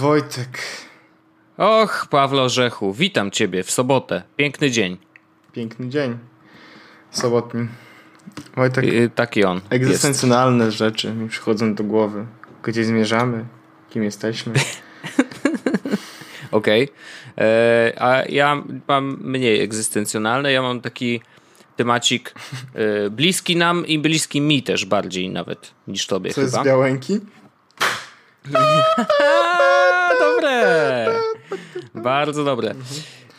Wojtek. Och, Pawlo Orzechu, witam ciebie w sobotę. Piękny dzień. Piękny dzień. Sobotni. Wojtek, Yy, taki on. Jest. egzystencjonalne rzeczy mi przychodzą do głowy. Gdzie zmierzamy? Kim jesteśmy? Okej. E, A ja mam mniej egzystencjonalne. Ja mam taki temacik e, bliski nam i bliski mi też bardziej nawet niż tobie Co jest chyba. z Białęki? Dobre! Bardzo dobre.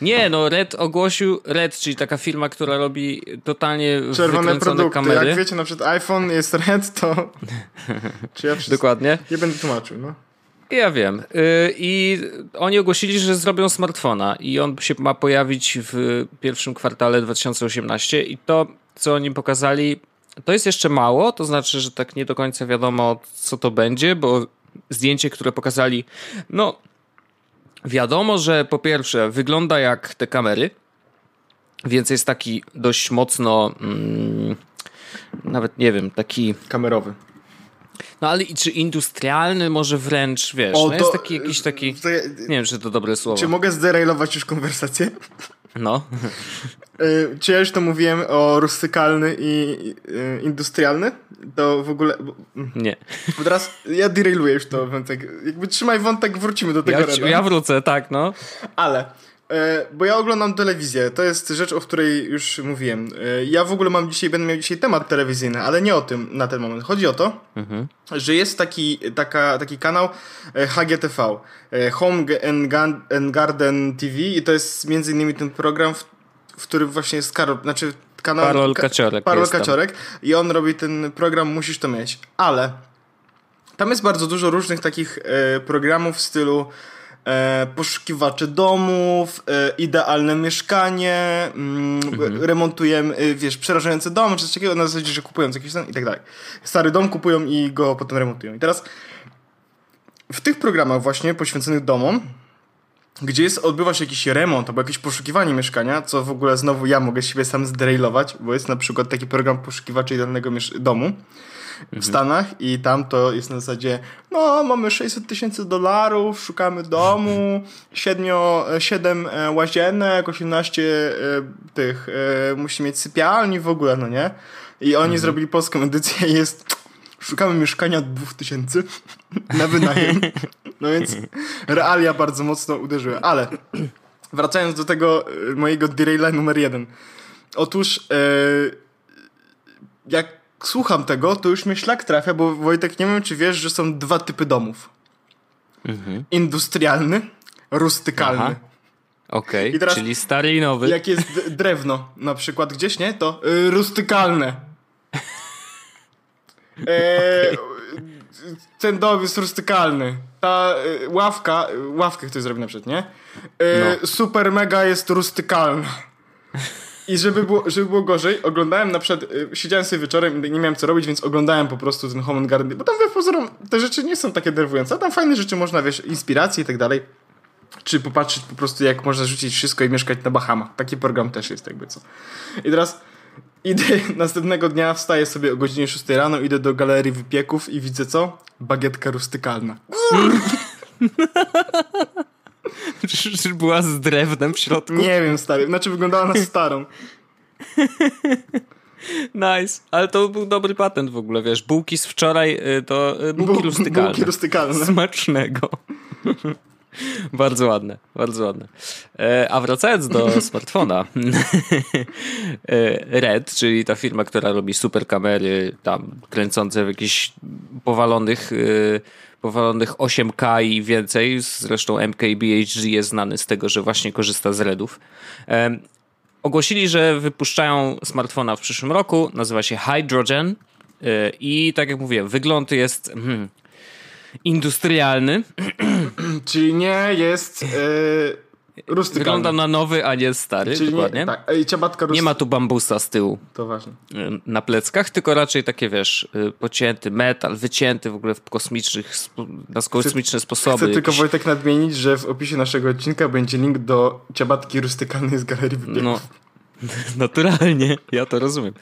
Nie, no Red ogłosił, Red, czyli taka firma, która robi totalnie Czerwone produkty. kamery. Jak wiecie, na przykład iPhone jest red, to... Czy ja wszystko... Dokładnie. Nie będę tłumaczył, no. Ja wiem. Y, I oni ogłosili, że zrobią smartfona i on się ma pojawić w pierwszym kwartale 2018 i to, co oni pokazali, to jest jeszcze mało, to znaczy, że tak nie do końca wiadomo, co to będzie, bo zdjęcie, które pokazali, no wiadomo, że po pierwsze wygląda jak te kamery, więc jest taki dość mocno, mm, nawet nie wiem, taki Kamerowy. no ale i czy industrialny może wręcz, wiesz, O, no to- jest taki jakiś taki, to nie wiem, czy to dobre słowo. Czy mogę zderailować już konwersację? No, Y, Czy ja już to mówiłem o rustykalny i y, industrialny? To w ogóle... bo- nie. Bo teraz ja derailuję już to wątek. Jakby trzymaj wątek, wrócimy do tego Ja, ja wrócę, tak, no. Ale, bo ja oglądam telewizję, to jest rzecz, o której już mówiłem. E, ja w ogóle mam dzisiaj, będę miał dzisiaj temat telewizyjny, ale nie o tym na ten moment. Chodzi o to, że jest taki, taka, taki kanał e, HGTV, e, Home and, Garden TV i to jest między innymi ten program, w, w którym właśnie jest Karol, znaczy kanał... Karol Ka- Kaciorek Karol. Kaciorek i on robi ten program Musisz to mieć, ale tam jest bardzo dużo różnych takich e, programów w stylu e, poszukiwacze domów, e, idealne mieszkanie, mm, remontujemy, e, wiesz, przerażające domy, czy coś takiego, na zasadzie, że kupują jakiś ten i tak dalej. Stary dom kupują i go potem remontują. I teraz w tych programach właśnie poświęconych domom, gdzie jest, odbywa się jakiś remont albo jakieś poszukiwanie mieszkania, co w ogóle znowu ja mogę siebie sam zderailować, bo jest na przykład taki program poszukiwaczy idealnego domu w Stanach i tam to jest na zasadzie no mamy 600 tysięcy dolarów, szukamy domu, 7, 7 łazienek, 18 e, tych, e, musi mieć sypialni w ogóle, no nie? I oni zrobili polską edycję i jest szukamy mieszkania od 2000 na wynajem. No więc realia bardzo mocno uderzyły, ale wracając do tego e, mojego deraila numer jeden. Otóż e, jak słucham tego, to już mnie szlak trafia, bo Wojtek, nie wiem czy wiesz, że są dwa typy domów. Industrialny, rustykalny. Aha. Okej, teraz- czyli stary i nowy. Jak jest drewno na przykład gdzieś, nie? To y, rustykalne. E, Ten dom jest rustykalny. Ta y, ławka, y, ławkę ktoś zrobi na przykład, nie? E, No. Super mega jest rustykalna. I żeby było, żeby było gorzej, oglądałem na przykład, y, siedziałem sobie wieczorem i nie miałem co robić, więc oglądałem po prostu ten Home and Garden, bo tam we pozorom te rzeczy nie są takie denerwujące, a tam fajne rzeczy można, wiesz, inspiracje i tak dalej. Czy popatrzeć po prostu, jak można rzucić wszystko i mieszkać na Bahamach. Taki program też jest, jakby co. I teraz idę następnego dnia, wstaję sobie o godzinie 6 rano, idę do galerii wypieków i widzę co? Bagietka rustykalna. Czy, była z drewnem w środku? Nie wiem, stary. Znaczy wyglądała na starą. Nice. Ale to był dobry patent w ogóle, wiesz. Bułki z wczoraj y, to y, bułki Bu- rustykalne. Bułki rustykalne. Smacznego. bardzo ładne, bardzo ładne. E, a wracając do smartfona. e, Red, czyli ta firma, która robi super kamery, tam kręcące w jakichś powalonych, e, powalonych 8K i więcej. Zresztą MKBHD jest znany z tego, że właśnie korzysta z Redów. Ogłosili, że wypuszczają smartfona w przyszłym roku. Nazywa się Hydrogen. e, I tak jak mówiłem, wygląd jest hmm, industrialny. Czyli nie jest yy, rustykalny. Wygląda na nowy, a nie stary, Czyli dokładnie. Nie, tak. Ej, ciabatka rust... Nie ma tu bambusa z tyłu To ważne. y, na pleckach, tylko raczej takie, wiesz, y, pocięty metal, wycięty w ogóle w kosmicznych, na kosmiczne sposoby. Chcę tylko Wojtek nadmienić, że w opisie naszego odcinka będzie link do ciabatki rustykalnej z galerii wypieków. No, naturalnie, ja to rozumiem.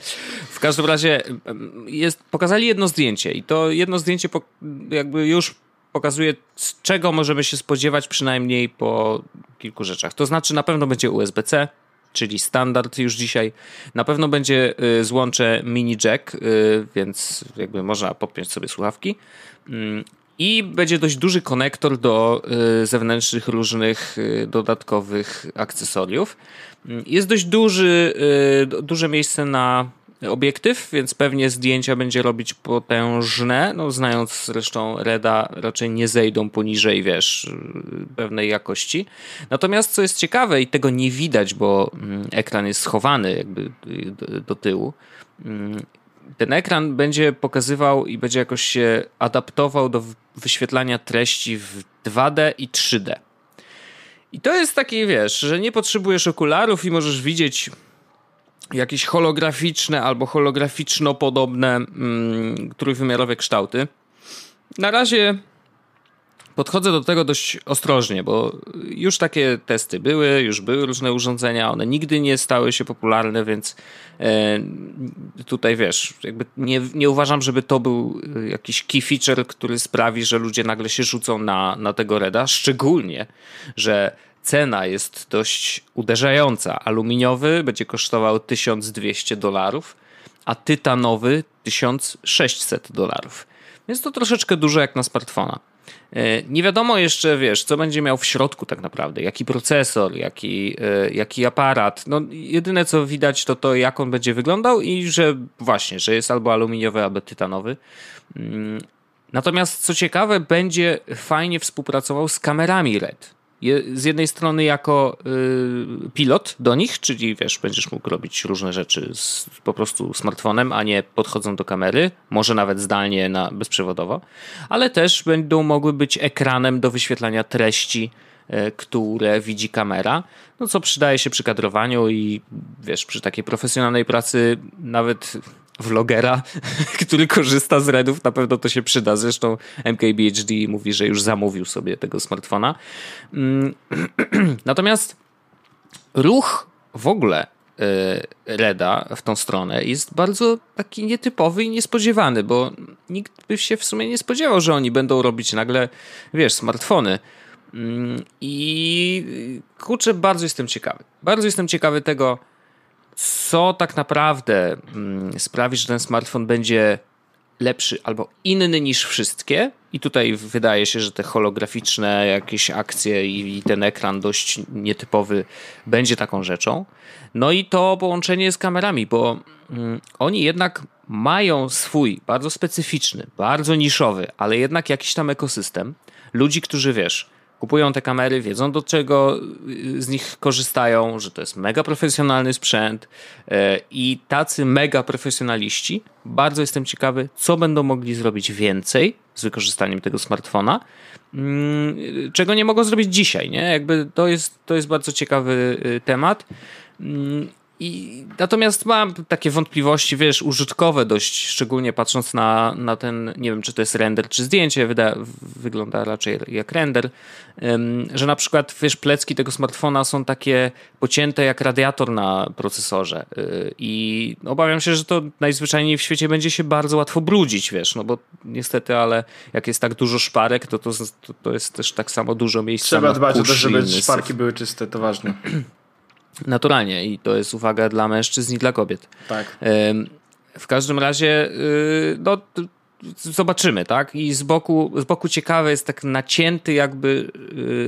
W każdym razie em, jest, pokazali jedno zdjęcie i to jedno zdjęcie po, jakby już pokazuje, czego możemy się spodziewać przynajmniej po kilku rzeczach. To znaczy na pewno będzie USB-C, czyli standard już dzisiaj. Na pewno będzie y, złącze mini jack, y, więc jakby można podpiąć sobie słuchawki. Mm, I będzie dość duży konektor do y, zewnętrznych różnych dodatkowych akcesoriów. Mm, jest dość duży, duże miejsce na obiektyw, więc pewnie zdjęcia będzie robić potężne. No, znając zresztą Reda, raczej nie zejdą poniżej, wiesz, pewnej jakości. Natomiast co jest ciekawe i tego nie widać, bo mm, ekran jest schowany jakby do, do tyłu. Mm, ten ekran będzie pokazywał i będzie jakoś się adaptował do wyświetlania treści w 2D i 3D. I to jest taki, wiesz, że nie potrzebujesz okularów i możesz widzieć jakieś holograficzne albo holograficzno podobne mm, trójwymiarowe kształty. Na razie podchodzę do tego dość ostrożnie, bo już takie testy były, już były różne urządzenia, one nigdy nie stały się popularne, więc e, tutaj wiesz, jakby nie, nie uważam, żeby to był jakiś key feature, który sprawi, że ludzie nagle się rzucą na, na tego Reda, szczególnie, że cena jest dość uderzająca. Aluminiowy będzie kosztował 1200 dolarów, a tytanowy 1600 dolarów. Więc to troszeczkę dużo jak na smartfona. E, nie wiadomo jeszcze, wiesz, co będzie miał w środku tak naprawdę, jaki procesor, jaki, e, jaki aparat. No, jedyne co widać to to, jak on będzie wyglądał i że właśnie, że jest albo aluminiowy, albo tytanowy. Mm, natomiast co ciekawe, będzie fajnie współpracował z kamerami RED z jednej strony jako y, pilot do nich, czyli wiesz, będziesz mógł robić różne rzeczy z po prostu smartfonem, a nie podchodząc do kamery, może nawet zdalnie na bezprzewodowo, ale też będą mogły być ekranem do wyświetlania treści, y, które widzi kamera, no co przydaje się przy kadrowaniu i wiesz, przy takiej profesjonalnej pracy nawet vlogera, który korzysta z Redów, na pewno to się przyda. Zresztą MKBHD mówi, że już zamówił sobie tego smartfona. Mm, natomiast ruch w ogóle e, Reda w tą stronę jest bardzo taki nietypowy i niespodziewany, bo nikt by się w sumie nie spodziewał, że oni będą robić nagle, wiesz, smartfony. Mm, I kurczę, bardzo jestem ciekawy. Bardzo jestem ciekawy tego, co tak naprawdę mm, sprawi, że ten smartfon będzie lepszy albo inny niż wszystkie. I tutaj wydaje się, że te holograficzne jakieś akcje i, ten ekran dość nietypowy będzie taką rzeczą. No i to połączenie z kamerami, bo mm, oni jednak mają swój bardzo specyficzny, bardzo niszowy, ale jednak jakiś tam ekosystem ludzi, którzy wiesz, kupują te kamery, wiedzą do czego y, z nich korzystają, że to jest mega profesjonalny sprzęt e, i tacy mega profesjonaliści, bardzo jestem ciekawy, co będą mogli zrobić więcej z wykorzystaniem tego smartfona, mm, czego nie mogą zrobić dzisiaj, nie? Jakby to jest, to jest bardzo ciekawy y, temat. I natomiast mam takie wątpliwości, wiesz, użytkowe dość, szczególnie patrząc na, na ten, nie wiem, czy to jest render, czy zdjęcie, wyda, wygląda raczej jak render, że na przykład, wiesz, plecki tego smartfona są takie pocięte jak radiator na procesorze y, i obawiam się, że to najzwyczajniej w świecie będzie się bardzo łatwo brudzić, wiesz, no bo niestety, ale jak jest tak dużo szparek, to to, to jest też tak samo dużo miejsca Trzeba dbać o to, żeby szparki były czyste, to ważne. Naturalnie i to jest uwaga dla mężczyzn i dla kobiet. Tak. W każdym razie, y, no, zobaczymy, tak? I z boku, z boku ciekawe jest tak nacięty, jakby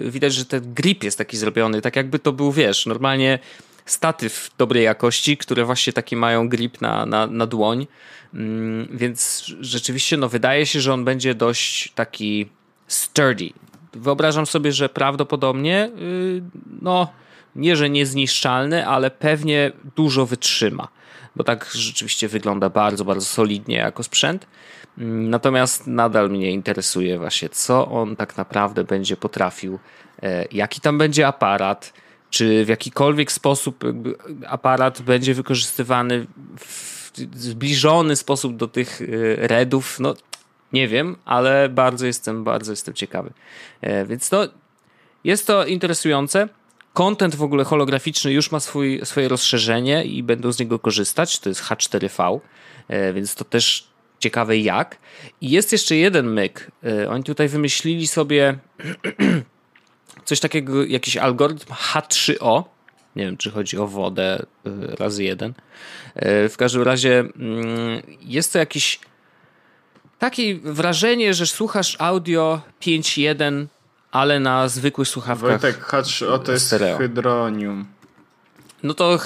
y, widać, że ten grip jest taki zrobiony, tak jakby to był, wiesz, normalnie statyw dobrej jakości, które właśnie taki mają grip na, na, na dłoń. Mm, więc rzeczywiście, no, wydaje się, że on będzie dość taki sturdy. Wyobrażam sobie, że prawdopodobnie, y, no, nie, że niezniszczalny, ale pewnie dużo wytrzyma, bo tak rzeczywiście wygląda bardzo, bardzo solidnie jako sprzęt. Natomiast nadal mnie interesuje właśnie, co on tak naprawdę będzie potrafił, e, jaki tam będzie aparat, czy w jakikolwiek sposób aparat będzie wykorzystywany w zbliżony sposób do tych e, redów, no nie wiem, ale bardzo jestem, bardzo jestem ciekawy. E, więc to jest to interesujące. Content w ogóle holograficzny już ma swój, swoje rozszerzenie i będą z niego korzystać. To jest H4V, e, więc to też ciekawe jak. I jest jeszcze jeden myk. Y, oni tutaj wymyślili sobie coś takiego, jakiś algorytm H3O. Nie wiem, czy chodzi o wodę y, razy jeden. W każdym razie mm, jest to jakiś takie wrażenie, że słuchasz audio 5.1, ale na zwykłych słuchawkach. Wojtek, H3O to jest stereo. hydronium. No to,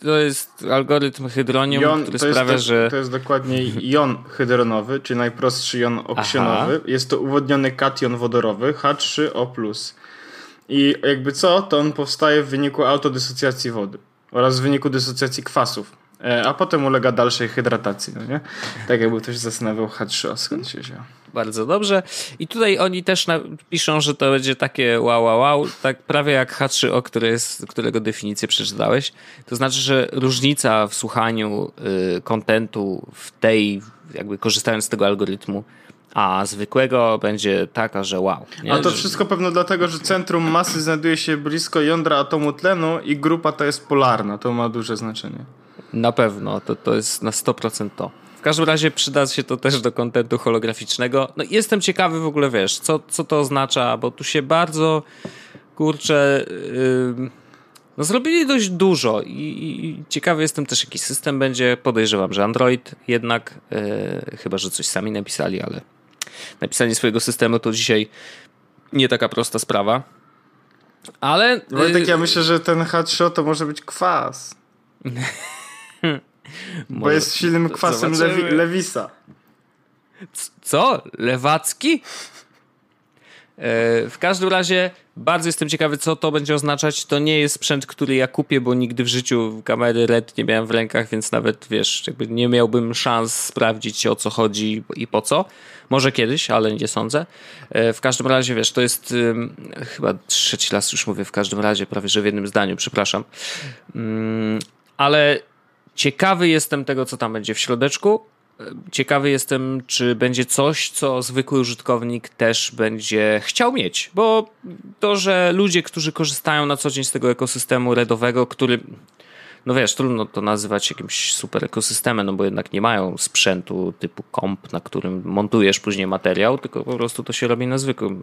to jest algorytm hydronium, jon, który sprawia, jest, że... To jest dokładnie jon hydronowy, czyli najprostszy jon oksyjenowy. Aha. Jest to uwodniony kation wodorowy H3O+. I jakby co, to on powstaje w wyniku autodysocjacji wody oraz w wyniku dysocjacji kwasów. E, a potem ulega dalszej hydratacji, no nie? Tak jakby ktoś zastanawiał H3O, skąd się wziął. Bardzo dobrze. I tutaj oni też piszą, że to będzie takie wow, wow, wow, tak prawie jak H3O, który jest, którego definicję przeczytałeś. To znaczy, że różnica w słuchaniu y, kontentu w tej, jakby korzystając z tego algorytmu, a zwykłego będzie taka, że wow. Nie? A to wszystko pewno dlatego, że centrum masy znajduje się blisko jądra atomu tlenu i grupa ta jest polarna. To ma duże znaczenie. Na pewno, to, to jest na 100% to. W każdym razie przyda się to też do kontentu holograficznego. No jestem ciekawy w ogóle, wiesz, co, co to oznacza, bo tu się bardzo, kurczę, yy, no zrobili dość dużo i, i, ciekawy jestem też, jaki system będzie. Podejrzewam, że Android jednak, yy, chyba, że coś sami napisali, ale napisanie swojego systemu to dzisiaj nie taka prosta sprawa. Ale... Wojtek, ja myślę, że ten headshot to może być kwas. Bo jest silnym kwasem Lewi Lewisa. Co? Lewacki? E, w każdym razie bardzo jestem ciekawy, co to będzie oznaczać. To nie jest sprzęt, który ja kupię, bo nigdy w życiu kamery LED nie miałem w rękach, więc nawet wiesz, jakby nie miałbym szans sprawdzić o co chodzi i po co. Może kiedyś, ale nie sądzę. E, w każdym razie, wiesz, to jest chyba trzeci raz już mówię w każdym razie, prawie że w jednym zdaniu, przepraszam. Mm, ale Ciekawy jestem tego, co tam będzie w środeczku. Ciekawy jestem, czy będzie coś, co zwykły użytkownik też będzie chciał mieć, bo to, że ludzie, którzy korzystają na co dzień z tego ekosystemu redowego, który, no wiesz, trudno to nazywać jakimś super ekosystemem, no bo jednak nie mają sprzętu typu komp, na którym montujesz później materiał, tylko po prostu to się robi na zwykłym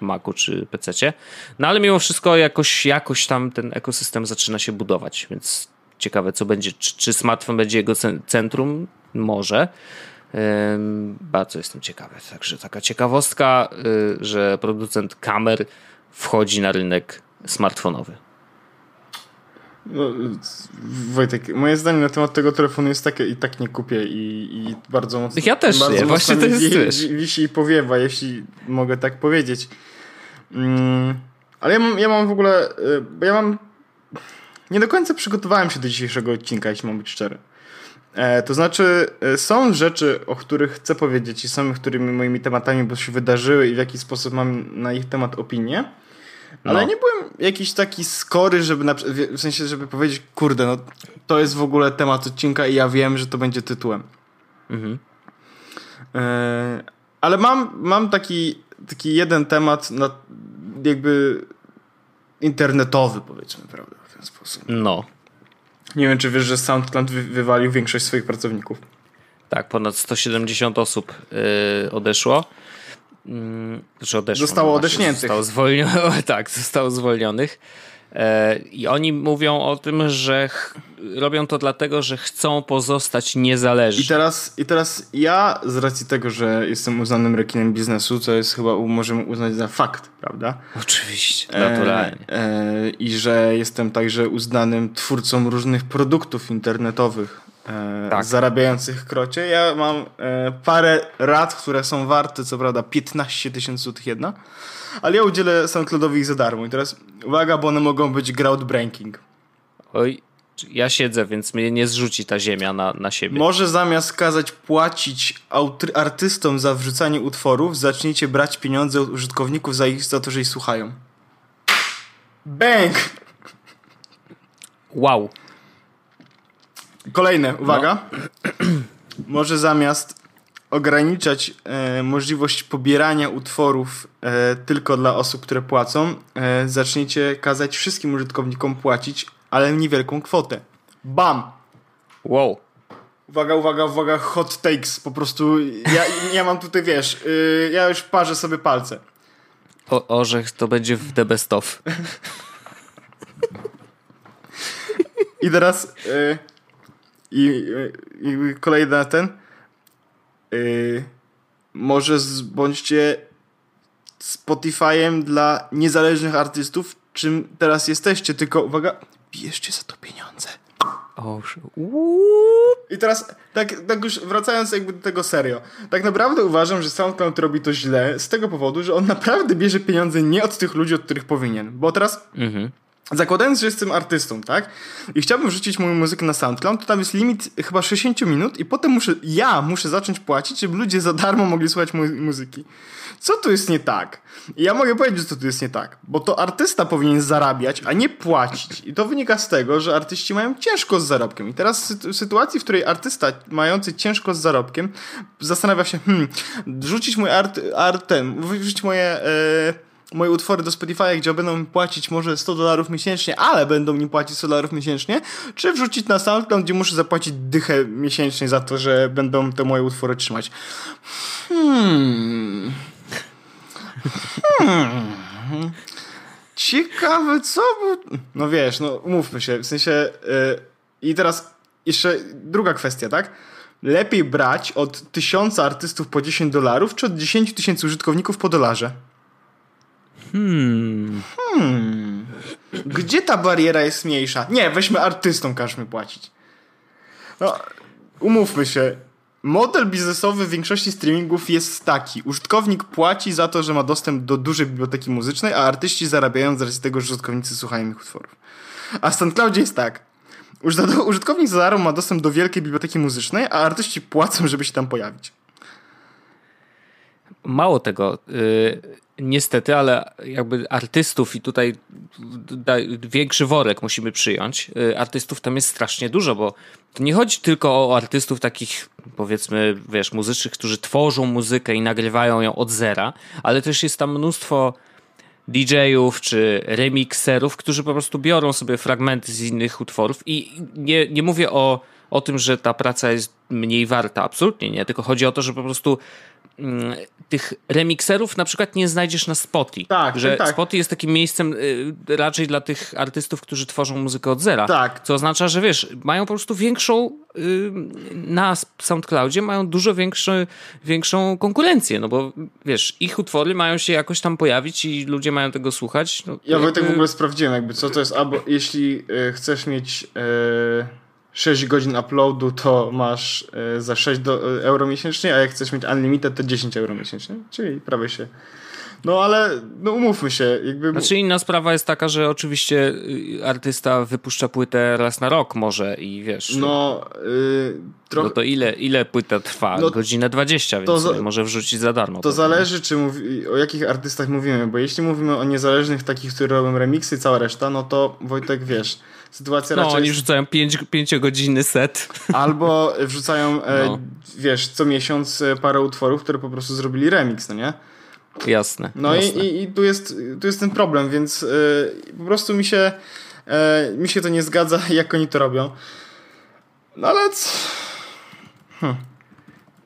Macu czy PC. No ale mimo wszystko jakoś, jakoś tam ten ekosystem zaczyna się budować, więc Ciekawe, co będzie, czy, czy smartfon będzie jego centrum? Może. Bardzo jestem ciekawy. Także taka ciekawostka, y, że producent kamer wchodzi na rynek smartfonowy. No, Wojtek, moje zdanie na temat tego telefonu jest takie i tak nie kupię i, i bardzo mocno. Ja też bardzo nie, właśnie to jest wi, wisi i powiewa, jeśli mogę tak powiedzieć. Mm, ale ja mam, ja mam w ogóle, y, ja mam nie do końca przygotowałem się do dzisiejszego odcinka, jeśli mam być szczery. E, to znaczy, e, są rzeczy, o których chcę powiedzieć i są którymi moimi tematami bo się wydarzyły i w jaki sposób mam na ich temat opinię. Ale no. nie byłem jakiś taki skory, żeby na, w sensie, żeby powiedzieć, kurde, no to jest w ogóle temat odcinka i ja wiem, że to będzie tytułem. Mhm. E, ale mam, mam taki, taki jeden temat, na, jakby internetowy, powiedzmy, prawda? Ten sposób. No. Nie wiem, czy wiesz, że SoundCloud wy wywalił większość swoich pracowników. Tak, ponad 170 osób yy, odeszło. Yy, znaczy odeszło. Zostało no odeszniętych. Zostało zwolnionych. tak, zostało zwolnionych. E, I oni mówią o tym, że robią to dlatego, że chcą pozostać niezależni. I teraz, I teraz ja, z racji tego, że jestem uznanym rekinem biznesu, co jest chyba możemy uznać za fakt, prawda? Oczywiście, naturalnie. E, e, I że jestem także uznanym twórcą różnych produktów internetowych. E, tak. Zarabiających krocie. Ja mam e, parę rad, które są warte, co prawda, 15 tysięcy złotych jedna ale ja udzielę SoundCloudowi ich za darmo. I teraz uwaga, bo one mogą być groundbreaking. Oj, ja siedzę, więc mnie nie zrzuci ta ziemia na, na siebie. Może zamiast kazać płacić artystom za wrzucanie utworów, zacznijcie brać pieniądze od użytkowników za, ich, za to, że ich słuchają. Bang! Wow. Kolejne, uwaga. No. Może zamiast ograniczać e, możliwość pobierania utworów e, tylko dla osób, które płacą, e, zaczniecie kazać wszystkim użytkownikom płacić, ale niewielką kwotę. Bam! Wow. Uwaga, uwaga, uwaga, hot takes. Po prostu ja, ja mam tutaj, wiesz, yy, ja już parzę sobie palce. O, orzech to będzie w The Best Of. I teraz yy, i, i kolejny ten yy, może z, bądźcie Spotify'em dla niezależnych artystów, czym teraz jesteście, tylko uwaga, bierzcie za to pieniądze. O, I teraz, tak, tak już wracając jakby do tego serio, tak naprawdę uważam, że SoundCloud robi to źle z tego powodu, że on naprawdę bierze pieniądze nie od tych ludzi, od których powinien. Bo teraz mhm. Zakładając, że jestem artystą, tak? I chciałbym wrzucić moją muzykę na SoundCloud, to tam jest limit chyba 60 minut i potem muszę, ja muszę zacząć płacić, żeby ludzie za darmo mogli słuchać mojej muzyki. Co tu jest nie tak? I ja mogę powiedzieć, co tu jest nie tak, bo to artysta powinien zarabiać, a nie płacić. I to wynika z tego, że artyści mają ciężko z zarobkiem. I teraz w sytuacji, w której artysta mający ciężko z zarobkiem zastanawia się, hmm, wrzucić mój art, artem, wrzucić moje... Yy, moje utwory do Spotify, gdzie będą mi płacić może 100 dolarów miesięcznie, ale będą mi płacić 100 dolarów miesięcznie, czy wrzucić na SoundCloud, gdzie muszę zapłacić dychę miesięcznie za to, że będą te moje utwory trzymać. Hmm. Hmm. Ciekawe, co by... No wiesz, no umówmy się, w sensie... Yy, I teraz jeszcze druga kwestia, tak? Lepiej brać od tysiąca artystów po 10 dolarów, czy od 10 tysięcy użytkowników po dolarze? Hmm. Hmm. Gdzie ta bariera jest mniejsza? Nie, weźmy artystom, każmy płacić. No, umówmy się. Model biznesowy w większości streamingów jest taki. Użytkownik płaci za to, że ma dostęp do dużej biblioteki muzycznej, a artyści zarabiają z racji tego, że użytkownicy słuchają ich utworów. A w SoundCloudzie jest tak. Użytkownik za darmo ma dostęp do wielkiej biblioteki muzycznej, a artyści płacą, żeby się tam pojawić. Mało tego. Yy niestety, ale jakby artystów i tutaj większy worek musimy przyjąć. Y, artystów tam jest strasznie dużo, bo to nie chodzi tylko o artystów takich, powiedzmy, wiesz, muzycznych, którzy tworzą muzykę i nagrywają ją od zera, ale też jest tam mnóstwo DJ-ów czy remixerów, którzy po prostu biorą sobie fragmenty z innych utworów i nie, nie mówię o, o tym, że ta praca jest mniej warta, absolutnie nie, tylko chodzi o to, że po prostu tych remixerów na przykład nie znajdziesz na Spotify. Tak, że tak. Spotify jest takim miejscem y, raczej dla tych artystów, którzy tworzą muzykę od zera. Tak. Co oznacza, że wiesz, mają po prostu większą y, na SoundCloudzie mają dużo większy, większą konkurencję, no bo wiesz, ich utwory mają się jakoś tam pojawić i ludzie mają tego słuchać. No, ja jakby... w ogóle sprawdziłem jakby co to jest, albo jeśli y, chcesz mieć 6 godzin uploadu, to masz e, za 6 do, e, euro miesięcznie, a jak chcesz mieć unlimited, to 10 euro miesięcznie. Czyli prawie się. No ale no umówmy się. Jakby... Znaczy inna sprawa jest taka, że oczywiście y, artysta wypuszcza płytę raz na rok może i wiesz. No, yy, trochę... no to ile, ile płyta trwa? No, Godzinę 20, więc to za... może wrzucić za darmo. To zależy, czy mówi... o jakich artystach mówimy, bo jeśli mówimy o niezależnych takich, które robią remixy, cała reszta, no to Wojtek wiesz sytuacja no, raczej... oni wrzucają 5-godzinny set. Albo wrzucają, e, no. wiesz, co miesiąc e, parę utworów, które po prostu zrobili remix, no nie? Jasne. No jasne. I, i, tu, jest, tu jest ten problem, więc e, po prostu mi się, mi się to nie zgadza, jak oni to robią. No ale... Hmm.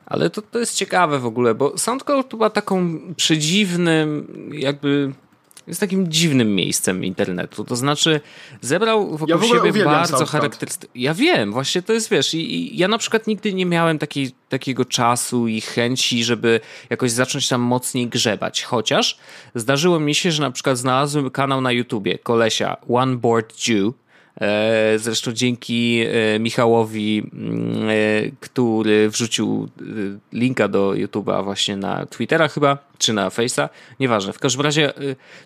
Ale to, to jest ciekawe w ogóle, bo SoundCloud była taką przedziwnym, jakby jest takim dziwnym miejscem internetu. To znaczy, zebrał wokół ja siebie bardzo charakterystyczne. Ja wiem, właśnie to jest, wiesz, i, i, ja na przykład nigdy nie miałem takiej, takiego czasu i chęci, żeby jakoś zacząć tam mocniej grzebać. Chociaż zdarzyło mi się, że na przykład znalazłem kanał na YouTubie kolesia One Board Jew, E, zresztą dzięki e, Michałowi, mm, e, który wrzucił linka do YouTube'a właśnie na Twittera chyba, czy na Face'a, nieważne. W każdym razie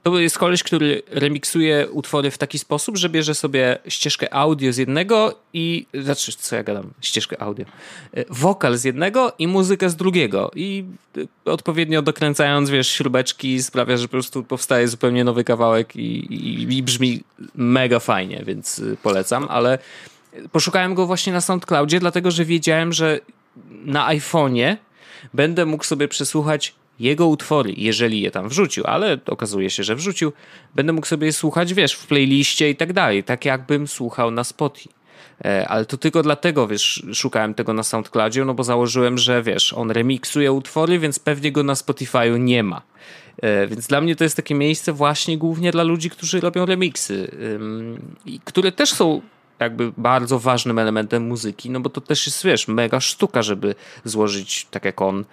to jest koleś, który remiksuje utwory w taki sposób, że bierze sobie ścieżkę audio z jednego i, znaczy co ja gadam, ścieżkę audio, wokal z jednego i muzykę z drugiego. I odpowiednio dokręcając, wiesz, śrubeczki sprawia, że po prostu powstaje zupełnie nowy kawałek i, i, i brzmi mega fajnie, więc polecam, ale poszukałem go właśnie na SoundCloudzie, dlatego że wiedziałem, że na iPhone'ie będę mógł sobie przesłuchać jego utwory, jeżeli je tam wrzucił, ale okazuje się, że wrzucił, będę mógł sobie słuchać, wiesz, w playliście i tak dalej, tak jakbym słuchał na Spotify. E, ale to tylko dlatego, wiesz, szukałem tego na SoundCloudzie, no bo założyłem, że wiesz, on remiksuje utwory, więc pewnie go na Spotify'u nie ma. E, więc dla mnie to jest takie miejsce właśnie głównie dla ludzi, którzy robią remiksy, które też są jakby bardzo ważnym elementem muzyki, no bo to też jest, wiesz, mega sztuka, żeby złożyć, tak jak on,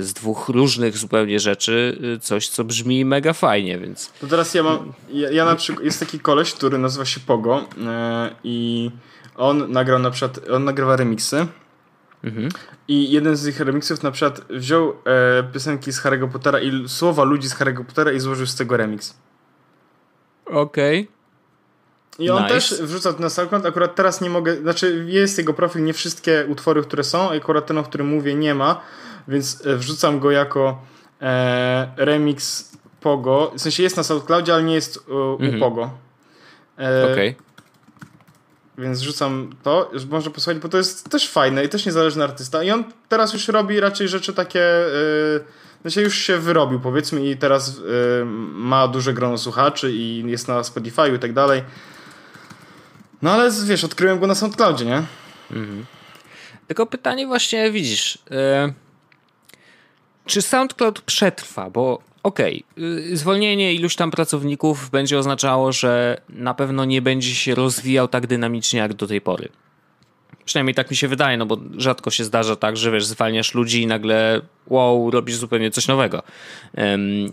z dwóch różnych zupełnie rzeczy coś, co brzmi mega fajnie, więc... To teraz ja mam, ja, ja na przykład, jest taki koleś, który nazywa się Pogo i on nagrał na przykład, on nagrywa remixy. Mhm. I jeden z ich remixów na przykład wziął e, piosenki z Harry'ego Pottera i słowa ludzi z Harry'ego Pottera i złożył z tego remix. Okej. Okay. I on nice. też wrzuca to na SoundCloud. Akurat teraz nie mogę, znaczy jest jego profil, nie wszystkie utwory, które są, akurat ten, o którym mówię, nie ma, więc e, wrzucam go jako e, remix Pogo. W sensie jest na SoundCloudzie, ale nie jest u, mhm. u Pogo. E, Okej. Okay. Więc rzucam to, można posłuchać, bo to jest też fajne i też niezależny artysta. I on teraz już robi raczej rzeczy takie. Yy, znaczy już się wyrobił, powiedzmy, i teraz ma duże grono słuchaczy i jest na Spotify i tak dalej. No ale wiesz, odkryłem go na SoundCloudzie, nie? Mhm. Tylko pytanie właśnie, widzisz, yy, czy SoundCloud przetrwa, bo okej, okay. zwolnienie iluś tam pracowników będzie oznaczało, że na pewno nie będzie się rozwijał tak dynamicznie jak do tej pory. Przynajmniej tak mi się wydaje, no bo rzadko się zdarza tak, że wiesz, zwalniasz ludzi i nagle wow, robisz zupełnie coś nowego.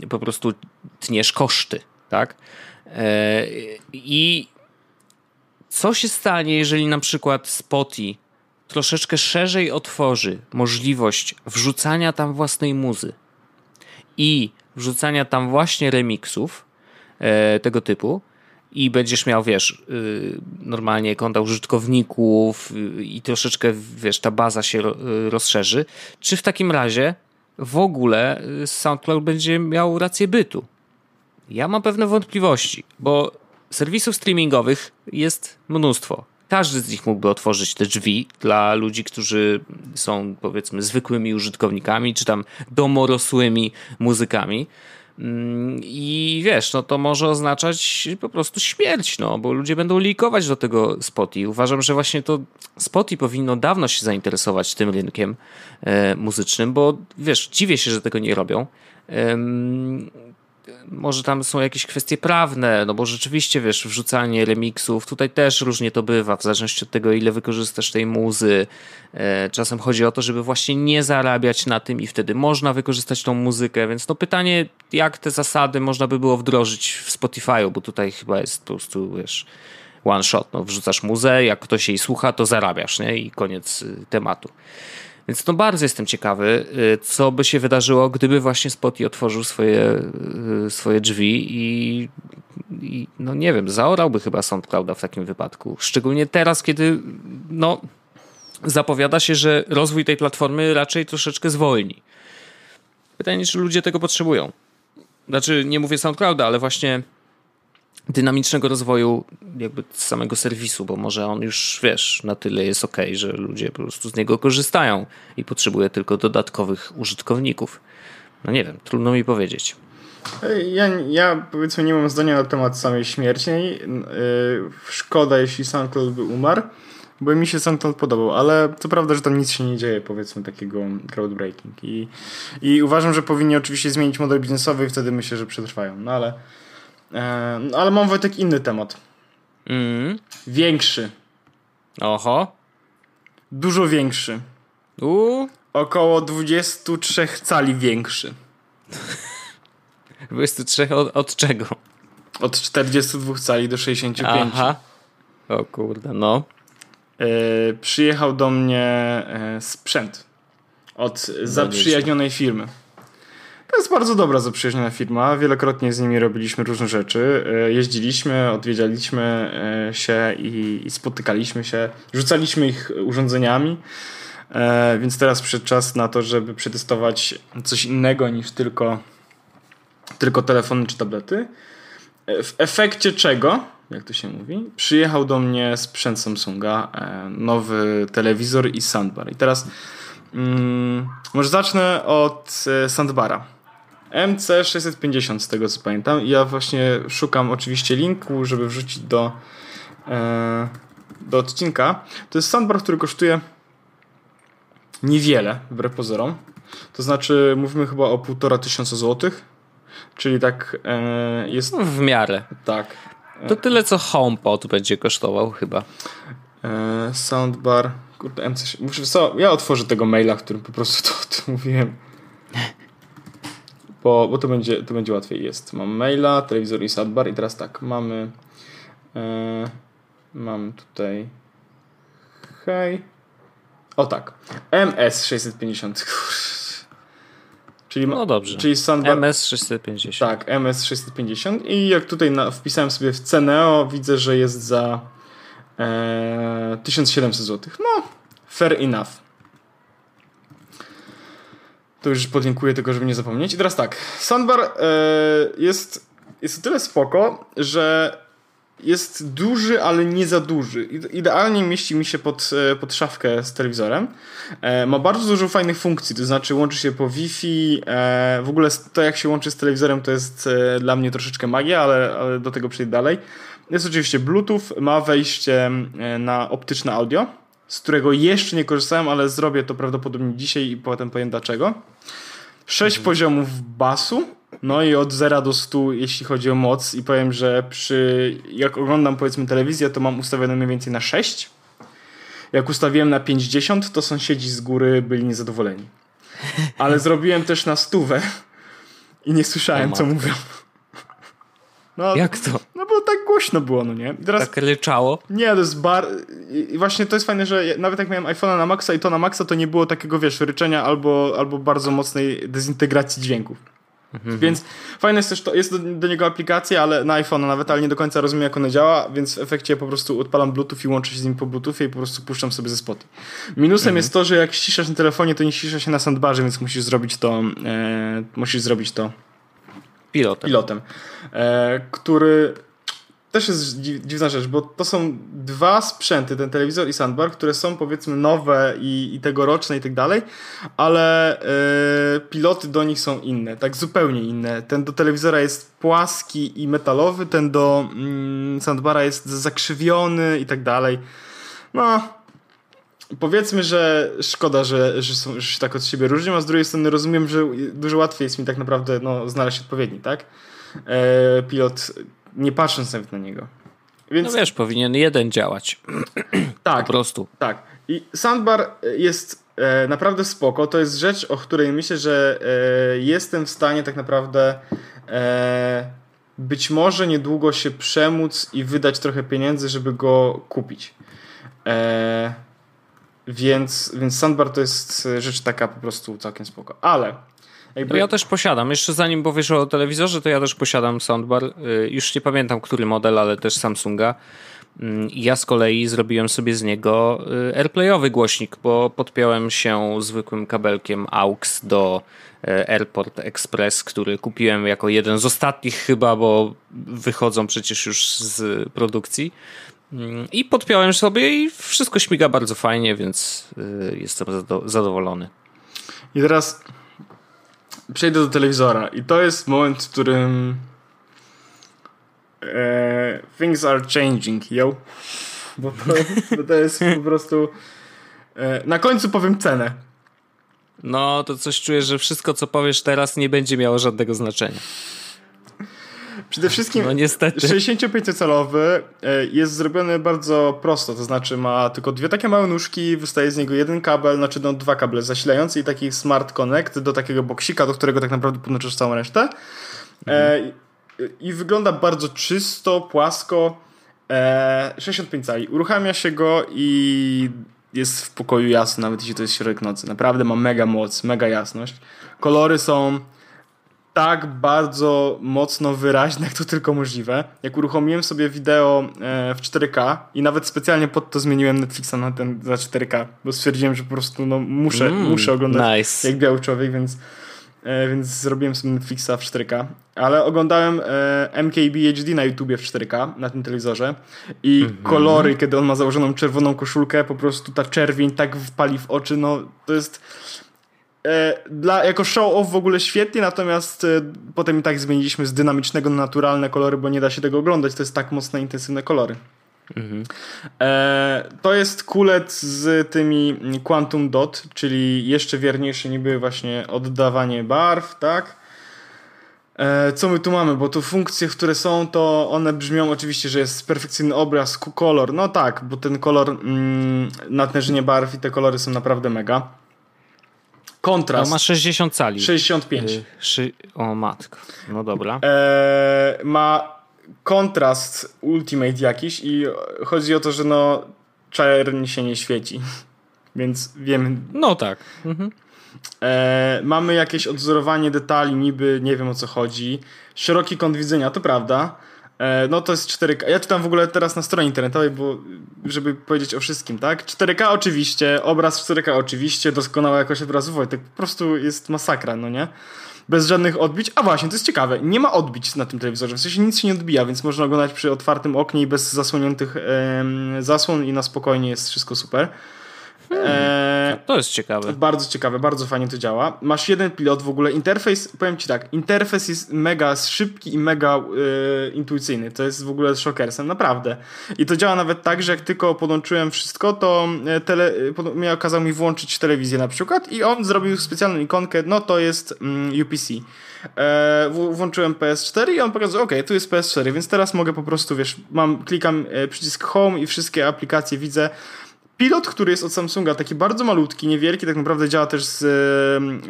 po prostu tniesz koszty, tak? E, I co się stanie, jeżeli na przykład Spotify troszeczkę szerzej otworzy możliwość wrzucania tam własnej muzy i wrzucania tam właśnie remixów e, tego typu i będziesz miał, wiesz, y, normalnie konta użytkowników y, i troszeczkę, wiesz, ta baza się y, rozszerzy, czy w takim razie w ogóle SoundCloud będzie miał rację bytu? Ja mam pewne wątpliwości, bo serwisów streamingowych jest mnóstwo. Każdy z nich mógłby otworzyć te drzwi dla ludzi, którzy są powiedzmy zwykłymi użytkownikami, czy tam domorosłymi muzykami. Mm, I wiesz, no to może oznaczać po prostu śmierć, no, bo ludzie będą likować do tego Spotify. Uważam, że właśnie to Spotify powinno dawno się zainteresować tym rynkiem e, muzycznym, bo wiesz, dziwię się, że tego nie robią. Może tam są jakieś kwestie prawne, no bo rzeczywiście, wiesz, wrzucanie remixów, tutaj też różnie to bywa, w zależności od tego, ile wykorzystasz tej muzy. E, czasem chodzi o to, żeby właśnie nie zarabiać na tym i wtedy można wykorzystać tą muzykę, więc no pytanie, jak te zasady można by było wdrożyć w Spotify'u, bo tutaj chyba jest po prostu, wiesz, one shot, no wrzucasz muzę, jak ktoś jej słucha, to zarabiasz, nie? I koniec y, tematu. Więc to bardzo jestem ciekawy, y, co by się wydarzyło, gdyby właśnie Spotify otworzył swoje, y, swoje drzwi i, i, no nie wiem, zaorałby chyba SoundClouda w takim wypadku. Szczególnie teraz, kiedy no, zapowiada się, że rozwój tej platformy raczej troszeczkę zwolni. Pytanie, czy ludzie tego potrzebują. Znaczy, nie mówię SoundClouda, ale właśnie dynamicznego rozwoju jakby samego serwisu, bo może on już, wiesz, na tyle jest ok, że ludzie po prostu z niego korzystają i potrzebuje tylko dodatkowych użytkowników. No nie wiem, trudno mi powiedzieć. Ja, ja powiedzmy nie mam zdania na temat samej śmierci. Yy, szkoda, jeśli SoundCloud by umarł, bo mi się SoundCloud podobał, ale to prawda, że tam nic się nie dzieje, powiedzmy, takiego crowdbreaking. I, i uważam, że powinni oczywiście zmienić model biznesowy i wtedy myślę, że przetrwają. No ale ale mam Wojtek inny temat. Mm. Większy. Oho. Dużo większy. U. Około 23 cali większy. 23 od, od czego? Od 42 cali do 65. Aha. O kurde, no. E, przyjechał do mnie e, sprzęt od zaprzyjaźnionej firmy. To jest bardzo dobra, zaprzyjaźniona firma. Wielokrotnie z nimi robiliśmy różne rzeczy. E, jeździliśmy, odwiedzaliśmy e, się i, i spotykaliśmy się. Rzucaliśmy ich urządzeniami. E, więc teraz przyszedł czas na to, żeby przetestować coś innego niż tylko, tylko telefony czy tablety. W efekcie czego, jak to się mówi, przyjechał do mnie sprzęt Samsunga, nowy telewizor i soundbar. I teraz mm, może zacznę od soundbara. MC650 z tego co pamiętam. Ja właśnie szukam oczywiście linku, żeby wrzucić do, e, do odcinka, to jest soundbar, który kosztuje niewiele, wbrew pozorom. To znaczy, mówimy chyba o półtora tysiąca złotych, czyli tak e, jest... No, w miarę. Tak. To tyle, co HomePod będzie kosztował chyba. E, soundbar... Kurde, MC... Muszę, co, ja otworzę tego maila, w którym po prostu to, to mówiłem. Bo, bo to, będzie, to będzie łatwiej. Jest. Mam maila, telewizor i soundbar i teraz tak, mamy e, mam tutaj hej o tak, MS650 Czyli, no dobrze. Czyli soundbar... MS650. Tak, MS650 i jak tutaj na, wpisałem sobie w Ceneo, widzę, że jest za e, 1700 zł. No, fair enough. To już podlinkuję tylko, żeby nie zapomnieć. I teraz tak, soundbar e, jest, jest o tyle spoko, że jest duży, ale nie za duży. Idealnie mieści mi się pod, e, pod szafkę z telewizorem. E, ma bardzo dużo fajnych funkcji, to znaczy łączy się po Wi-Fi. E, w ogóle to, jak się łączy z telewizorem, to jest dla mnie troszeczkę magia, ale, ale do tego przejdę dalej. Jest oczywiście Bluetooth, ma wejście na optyczne audio, z którego jeszcze nie korzystałem, ale zrobię to prawdopodobnie dzisiaj i potem powiem dlaczego. Sześć mhm. poziomów basu no i od 0 do 100, jeśli chodzi o moc, i powiem, że przy jak oglądam powiedzmy telewizję, to mam ustawione mniej więcej na 6. Jak ustawiłem na 50, to sąsiedzi z góry byli niezadowoleni. Ale zrobiłem też na stówę i nie słyszałem, co mówią. No, jak to? No bo tak głośno było, no nie? Teraz, tak ryczało? Nie, to jest bar... I właśnie to jest fajne, że nawet jak miałem iPhone'a na maksa i to na maksa, to nie było takiego, wiesz, ryczenia albo, albo bardzo mocnej dezintegracji dźwięków. Mhm. Więc fajne jest też to, jest do, do, niego aplikacja, ale na iPhone nawet, ale nie do końca rozumiem jak ona działa, więc w efekcie po prostu odpalam Bluetooth i łączę się z nim po Bluetoothie i po prostu puszczam sobie ze spoty. Minusem mhm. jest to, że jak ściszasz na telefonie, to nie ścisza się na soundbarze, więc musisz zrobić to e, musisz zrobić to pilotem, pilotem e, który też jest dziwna rzecz, bo to są dwa sprzęty, ten telewizor i soundbar, które są powiedzmy nowe i, i tegoroczne i tak dalej, ale yy, piloty do nich są inne, tak zupełnie inne. Ten do telewizora jest płaski i metalowy, ten do yy, soundbara jest zakrzywiony i tak dalej. No, powiedzmy, że szkoda, że, że, są, że się tak od siebie różnią, a z drugiej strony rozumiem, że dużo łatwiej jest mi tak naprawdę no, znaleźć odpowiedni, tak? E, pilot nie patrząc nawet na niego. Więc... No wiesz, powinien jeden działać. tak. Po prostu. Tak. I Sandbar jest e, naprawdę spoko. To jest rzecz, o której myślę, że e, jestem w stanie tak naprawdę e, być może niedługo się przemóc i wydać trochę pieniędzy, żeby go kupić. E, więc, więc Sandbar to jest rzecz taka po prostu całkiem spoko. Ale jakby... No ja też posiadam. Jeszcze zanim powiesz o telewizorze, to ja też posiadam soundbar. Y, już nie pamiętam, który model, ale też Samsunga. Mm, ja z kolei zrobiłem sobie z niego y, AirPlayowy głośnik, bo podpiąłem się zwykłym kabelkiem AUX do Airport Express, który kupiłem jako jeden z ostatnich chyba, bo wychodzą przecież już z produkcji. Mm, I podpiąłem sobie i wszystko śmiga bardzo fajnie, więc jestem zadowolony. I teraz przejdę do telewizora i to jest moment, w którym e, things are changing, yo. Bo to, bo to jest po prostu e, na końcu powiem cenę. No, to coś czuję, że wszystko, co powiesz teraz, nie będzie miało żadnego znaczenia. Przede wszystkim no niestety. 65-calowy e, jest zrobiony bardzo prosto, to znaczy ma tylko dwie takie małe nóżki, wystaje z niego jeden kabel, znaczy no dwa kable zasilające i taki smart connect do takiego boksika, do którego tak naprawdę podłączasz całą resztę. Mhm. I, I wygląda bardzo czysto, płasko. 65 cali. Uruchamia się go i jest w pokoju jasno, nawet jeśli to jest środek nocy. Naprawdę ma mega moc, mega jasność. Kolory są tak bardzo mocno wyraźne, jak to tylko możliwe. Jak uruchomiłem sobie wideo e, w 4K i nawet specjalnie pod to zmieniłem Netflixa na ten za 4K, bo stwierdziłem, że po prostu no, muszę, mm, muszę oglądać nice. jak biały człowiek, więc, e, więc zrobiłem sobie Netflixa w 4K. Ale oglądałem e, MKB HD na YouTubie w 4K na tym telewizorze i mm -hmm. kolory, kiedy on ma założoną czerwoną koszulkę, po prostu ta czerwień tak wpali w oczy, no to jest dla, jako show off w ogóle świetnie, natomiast e, potem i tak zmieniliśmy z dynamicznego na naturalne kolory, bo nie da się tego oglądać, to jest tak mocne, intensywne kolory. Mhm. E, to jest kulet z tymi Quantum Dot, czyli jeszcze wierniejsze niby właśnie oddawanie barw, tak? E, co my tu mamy? Bo tu funkcje, które są, to one brzmią oczywiście, że jest perfekcyjny obraz, kolor. No tak, bo ten kolor, mm, natężenie barw i te kolory są naprawdę mega. Kontrast. No ma 60 cali. 65. Yy, szy... O matko. No dobra. E, ma kontrast ultimate jakiś i chodzi o to, że no czarni się nie świeci. Więc wiem. No tak. Mhm. E, mamy jakieś odzorowanie detali, niby nie wiem o co chodzi. Szeroki kąt widzenia, to prawda. E, no to jest 4K. Ja czytam w ogóle teraz na stronie internetowej, bo żeby powiedzieć o wszystkim, tak? 4K oczywiście, obraz 4K oczywiście, doskonała jakość obrazu Wojtek. Po prostu jest masakra, no nie? Bez żadnych odbić. A właśnie, to jest ciekawe. Nie ma odbić na tym telewizorze. W sensie nic się nie odbija, więc można oglądać przy otwartym oknie i bez zasłoniętych zasłon i na spokojnie jest wszystko super. Hmm, to jest ciekawe. Bardzo ciekawe, bardzo fajnie to działa. Masz jeden pilot w ogóle. Interfejs, powiem ci tak, interfejs jest mega szybki i mega yy, intuicyjny. To jest w ogóle szokersem, naprawdę. I to działa nawet tak, że jak tylko podłączyłem wszystko, to e, tele, mnie okazał mi włączyć telewizję na przykład i on zrobił specjalną ikonkę, no to jest mm, UPC. E, włączyłem PS4 i on pokazał, ok, tu jest PS4, więc teraz mogę po prostu, wiesz, mam, klikam przycisk Home i wszystkie aplikacje widzę pilot, który jest od Samsunga, taki bardzo malutki, niewielki, tak naprawdę działa też z,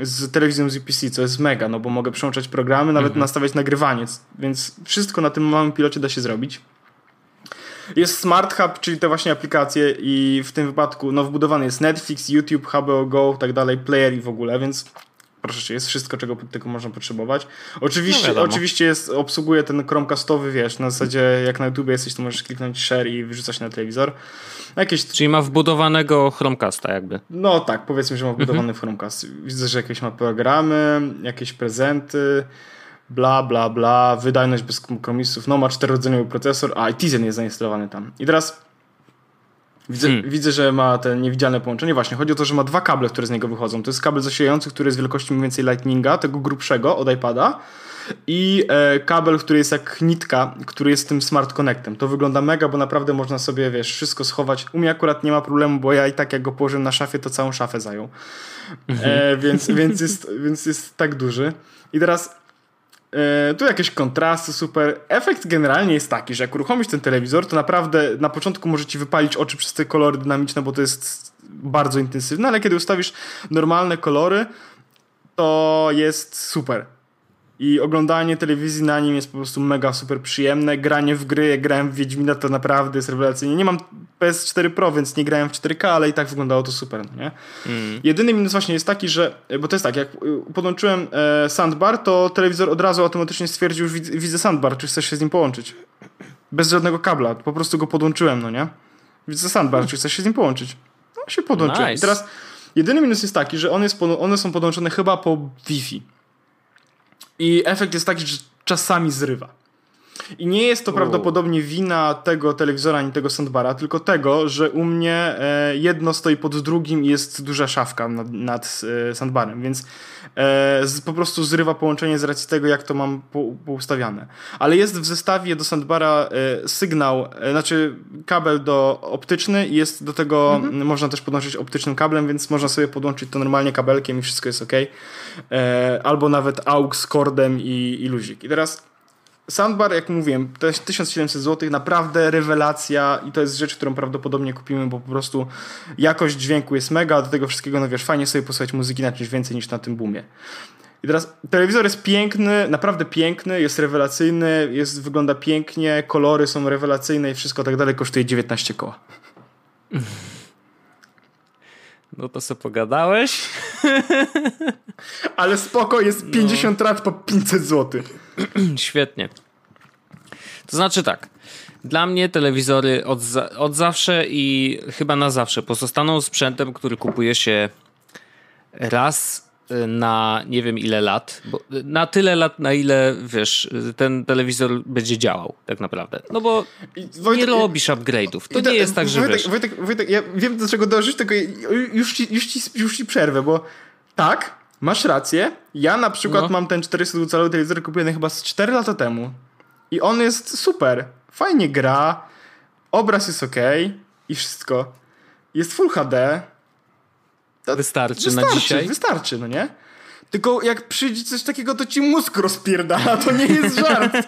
z telewizją z UPC, co jest mega, no bo mogę przełączać programy, nawet mhm. nastawiać nagrywanie, więc wszystko na tym małym pilocie da się zrobić. Jest Smart Hub, czyli te właśnie aplikacje i w tym wypadku no, wbudowany jest Netflix, YouTube, HBO Go, tak dalej, player i w ogóle, więc proszę cię, jest wszystko, czego tylko można potrzebować. Oczywiście, no oczywiście jest, obsługuje ten Chromecastowy, wiesz, na zasadzie jak na YouTube jesteś, to możesz kliknąć share i wyrzucać na telewizor. Jakieś... Czyli ma wbudowanego Chromecasta jakby. No tak, powiedzmy, że ma wbudowany mhm. Chromecast. Widzę, że jakieś ma programy, jakieś prezenty, bla, bla, bla, wydajność bez kompromisów, no ma czterodzeniowy procesor, a i Tizen jest zainstalowany tam. I teraz Widzę, hmm. widzę, że ma te niewidzialne połączenie. Właśnie, chodzi o to, że ma dwa kable, które z niego wychodzą. To jest kabel zasilający, który jest wielkości mniej więcej Lightninga, tego grubszego od iPada i e, kabel, który jest jak nitka, który jest tym Smart Connectem. To wygląda mega, bo naprawdę można sobie, wiesz, wszystko schować. U mnie akurat nie ma problemu, bo ja i tak jak go położyłem na szafie, to całą szafę zajął. Mhm. E, więc, więc, jest, więc jest tak duży. I teraz e, tu jakieś kontrasty, super. Efekt generalnie jest taki, że jak uruchomisz ten telewizor, to naprawdę na początku może ci wypalić oczy przez te kolory dynamiczne, bo to jest bardzo intensywne, ale kiedy ustawisz normalne kolory, to jest super. I oglądanie telewizji na nim jest po prostu mega super przyjemne. Granie w gry, jak grałem w Wiedźmina, to naprawdę jest rewelacyjnie. Nie mam PS4 Pro, więc nie grałem w 4K, ale i tak wyglądało to super, no nie? Mm. Jedyny minus właśnie jest taki, że, bo to jest tak, jak podłączyłem e, sandbar, to telewizor od razu automatycznie stwierdził, że widzę sandbar, czy chcesz się z nim połączyć. Bez żadnego kabla, po prostu go podłączyłem, no nie? Widzę sandbar, czy chcesz się z nim połączyć. No się podłączyłem. Nice. I teraz jedyny minus jest taki, że on jest, one są podłączone chyba po Wi-Fi. I efekt jest taki, że czasami zrywa. I nie jest to U. prawdopodobnie wina tego telewizora ani tego soundbara, tylko tego, że u mnie e, jedno stoi pod drugim i jest duża szafka nad, nad e, soundbarem, więc e, po prostu zrywa połączenie z racji tego, jak to mam po, poustawiane. Ale jest w zestawie do soundbara e, sygnał, znaczy kabel do optyczny i jest do tego, mhm. można też podłączyć optycznym kablem, więc można sobie podłączyć to normalnie kabelkiem i wszystko jest ok. Albo nawet AUX kordem i, i luzik. I teraz Soundbar, jak mówiłem, to jest 1700 zł, naprawdę rewelacja i to jest rzecz, którą prawdopodobnie kupimy, bo po prostu jakość dźwięku jest mega, a do tego wszystkiego, no wiesz, fajnie sobie posłuchać muzyki na czymś więcej niż na tym boomie. I teraz telewizor jest piękny, naprawdę piękny, jest rewelacyjny, jest, wygląda pięknie, kolory są rewelacyjne i wszystko tak dalej, kosztuje 19 koła. No to sobie pogadałeś. Ale spoko, jest 50 no. lat po 500 zł. Świetnie. To znaczy tak. Dla mnie telewizory od, za, od zawsze i chyba na zawsze pozostaną sprzętem, który kupuje się raz y, na nie wiem ile lat, bo na tyle lat, na ile wiesz, ten telewizor będzie działał, tak naprawdę. No bo Wojtek, nie robisz upgrade'ów. To nie jest tak, że Wojtek, wiesz. Wojtek, Wojtek, ja wiem do czego dążyć, tylko już ci, już, ci, już ci przerwę, bo tak, Masz rację. Ja na przykład no. mam ten 400-calowy telewizor kupiony chyba z 4 lata temu. I on jest super. Fajnie gra. obraz jest ok i wszystko. Jest Full HD. Wystarczy, wystarczy na dzisiaj? Wystarczy, no nie? Tylko jak przyjdzie coś takiego, to ci mózg rozpierdala, to nie jest żart.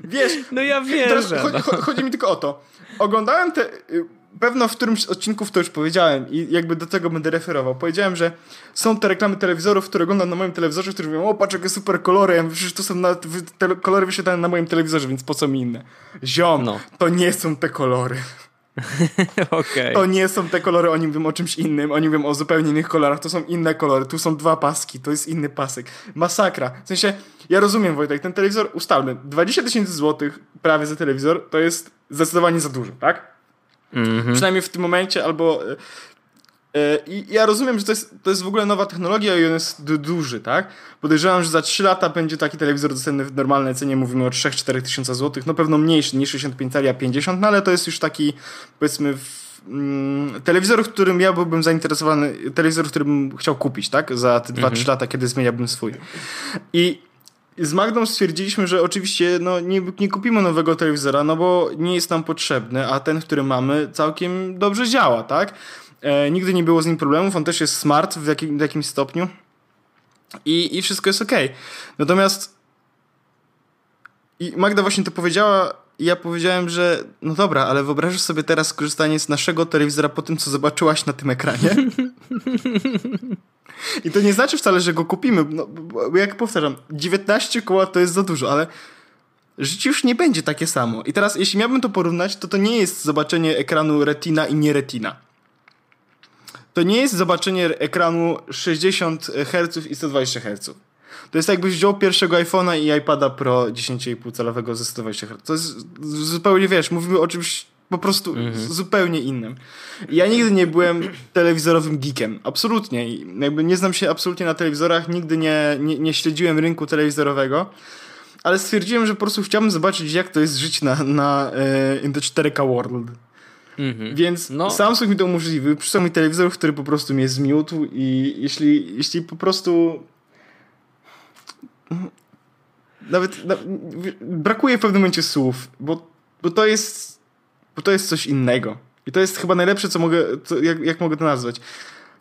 Wiesz, no ja wiem, chodzi, no. chodzi mi tylko o to. Oglądałem te... Pewno w którymś z odcinków to już powiedziałem i jakby do tego będę referował. Powiedziałem, że są te reklamy telewizorów, które oglądam na moim telewizorze, które mówią, o patrz jakie super kolory, ja mówię, przecież to są na, te kolory wyświetlane na moim telewizorze, więc po co mi inne? Ziom, No. to nie są te kolory. Okej. To nie są te kolory, oni mówią o czymś innym, oni mówią o zupełnie innych kolorach, to są inne kolory, tu są dwa paski, to jest inny pasek. Masakra. W sensie, ja rozumiem Wojtek, ten telewizor, ustalmy, 20 tysięcy złotych prawie za telewizor, to jest zdecydowanie za dużo, tak? Mhm. Przynajmniej w tym momencie, albo... e, e, I ja rozumiem, że to jest, to jest w ogóle nowa technologia i on jest du- duży, tak? Podejrzewam, że za 3 lata będzie taki telewizor dostępny w normalnej cenie, mówimy o 3-4 tysiąca złotych, no pewno mniejszy, nie 65 cali, a 50, no ale to jest już taki, powiedzmy, w, mm, telewizor, w którym ja byłbym zainteresowany, telewizor, który bym chciał kupić, tak? Za te 2-3 lata, kiedy zmieniałbym swój. I z Magdą stwierdziliśmy, że oczywiście no, nie, nie kupimy nowego telewizora, no bo nie jest nam potrzebny, a ten, który mamy, całkiem dobrze działa, tak? E, nigdy nie było z nim problemów, on też jest smart w, jakim, w jakimś stopniu i, i wszystko jest ok. Natomiast i Magda właśnie to powiedziała i ja powiedziałem, że no dobra, ale wyobrażasz sobie teraz korzystanie z naszego telewizora po tym, co zobaczyłaś na tym ekranie? I to nie znaczy wcale, że go kupimy. No, jak powtarzam, 19 koła to jest za dużo, ale życie już nie będzie takie samo. I teraz, jeśli miałbym to porównać, to to nie jest zobaczenie ekranu retina i nie retina. To nie jest zobaczenie ekranu 60 Hz i 120 Hz. To jest jakbyś wziął pierwszego iPhone'a i iPada Pro 10,5 calowego ze 120 Hz. To jest zupełnie, wiesz, mówimy o czymś po prostu zupełnie innym. Ja nigdy nie byłem telewizorowym geekiem. Absolutnie. Jakby nie znam się absolutnie na telewizorach, nigdy nie, nie, nie śledziłem rynku telewizorowego. Ale stwierdziłem, że po prostu chciałbym zobaczyć, jak to jest żyć na, na e, in the 4K world. Mhm. Więc No. Samsung mi to umożliwił. Przysłał mi telewizor, który po prostu mnie zmiótł i jeśli, jeśli po prostu nawet, na, brakuje w pewnym momencie słów, bo, bo to jest bo to jest coś innego. I to jest chyba najlepsze, co mogę, co, jak, jak mogę to nazwać.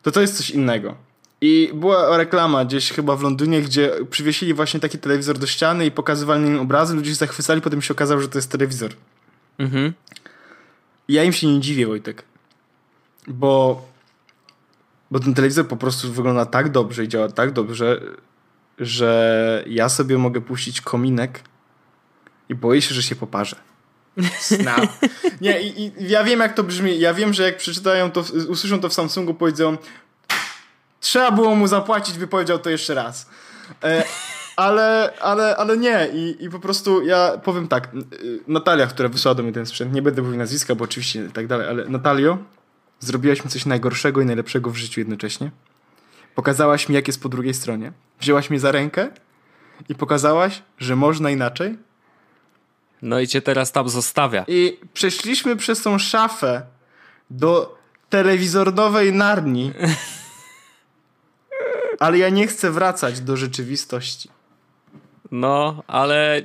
To to jest coś innego. I była reklama gdzieś chyba w Londynie, gdzie przywiesili właśnie taki telewizor do ściany i pokazywali nim obrazy, ludzie się zachwycali, potem się okazało, że to jest telewizor. Mhm. Ja im się nie dziwię, Wojtek. Bo, bo ten telewizor po prostu wygląda tak dobrze i działa tak dobrze, że ja sobie mogę puścić kominek i boję się, że się poparzę. Snap. Nie, i, i ja wiem jak to brzmi. Ja wiem, że jak przeczytają to, usłyszą to w Samsungu, powiedzą trzeba było mu zapłacić, by powiedział to jeszcze raz. E, ale, ale, ale nie. I, I po prostu ja powiem tak. Natalia, która wysłała do mnie ten sprzęt, nie będę mówił nazwiska, bo oczywiście tak dalej, ale Natalio, zrobiłaś mi coś najgorszego i najlepszego w życiu jednocześnie. Pokazałaś mi, jak jest po drugiej stronie. Wzięłaś mnie za rękę i pokazałaś, że można inaczej. No i cię teraz tam zostawia. I przeszliśmy przez tą szafę do telewizornowej Narni. Ale ja nie chcę wracać do rzeczywistości. No, ale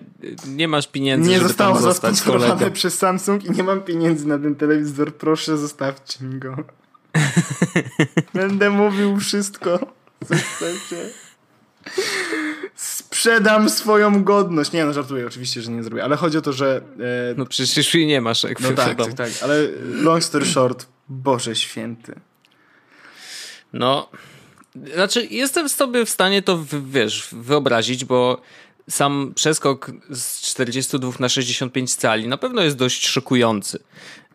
nie masz pieniędzy, Nie zostało zasponsorowane przez Samsung i nie mam pieniędzy na ten telewizor. Proszę, zostawcie mi go. Będę mówił wszystko, co chcecie. Sprzedam swoją godność. Nie no, żartuję oczywiście, że nie zrobię, ale chodzi o to, że... E, No przecież jej nie masz, jak no tak, tak, tak, ale long story short, Boże święty. No, znaczy jestem sobie w stanie to, wiesz, wyobrazić, bo sam przeskok z 42 na 65 cali na pewno jest dość szokujący.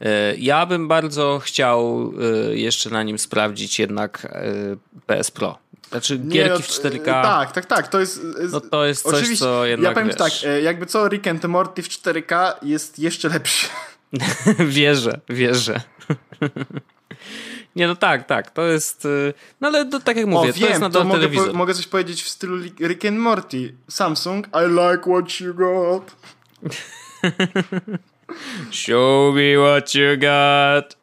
E, Ja bym bardzo chciał e, jeszcze na nim sprawdzić jednak e, PS Pro. Znaczy Nie, gierki no, w 4K. Tak, tak, tak. To jest. No to jest coś, Oczywiście, co jednak, Ja powiem wiesz. tak, jakby co, Rick and Morty w 4K jest jeszcze lepszy. wierzę, wierzę. Nie, no tak, tak, to jest. y, No ale to, tak jak mówię, o, to wiem, jest nadal to mogę, telewizor. po, mogę coś powiedzieć w stylu Rick and Morty. Samsung, I like what you got. Show me what you got.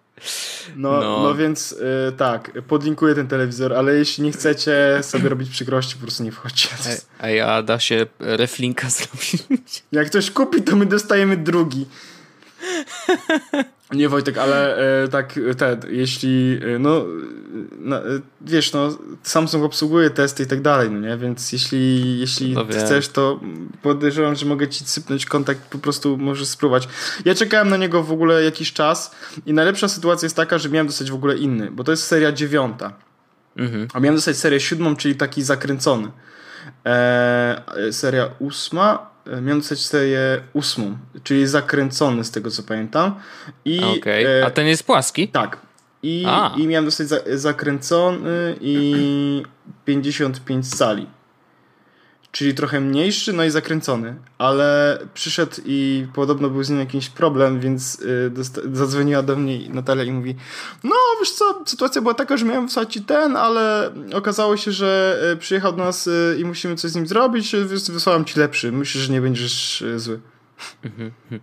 No, no. No. więc y, tak, podlinkuję ten telewizor, ale jeśli nie chcecie sobie robić przykrości, po prostu nie wchodźcie. Ej, a da się reflinka zrobić? Jak ktoś kupi, to my dostajemy drugi. Nie Wojtek, ale e, tak te, jeśli e, no, no e, wiesz, no Samsung obsługuje testy i tak dalej, no nie, więc jeśli, jeśli No wiem. chcesz, to podejrzewam, że mogę ci sypnąć kontakt, po prostu możesz spróbować. Ja czekałem na niego w ogóle jakiś czas i najlepsza sytuacja jest taka, że miałem dostać w ogóle inny, bo to jest seria dziewiąta. Mhm. A miałem dostać serię siódmą, czyli taki zakręcony. E, seria ósma, e, miałem dostać serię ósmą, czyli zakręcony z tego co pamiętam. I, Okej. e, A ten jest płaski? tak. I, A. I miałem dostać za, zakręcony i 55 cali. Czyli trochę mniejszy, no i zakręcony. Ale przyszedł i podobno był z nim jakiś problem, więc y, zadzwoniła do mnie Natalia i mówi no wiesz co, sytuacja była taka, że miałem wysłać ci ten, ale okazało się, że y, przyjechał do nas y, i musimy coś z nim zrobić, więc wysłałem ci lepszy. Myślę, że nie będziesz zły.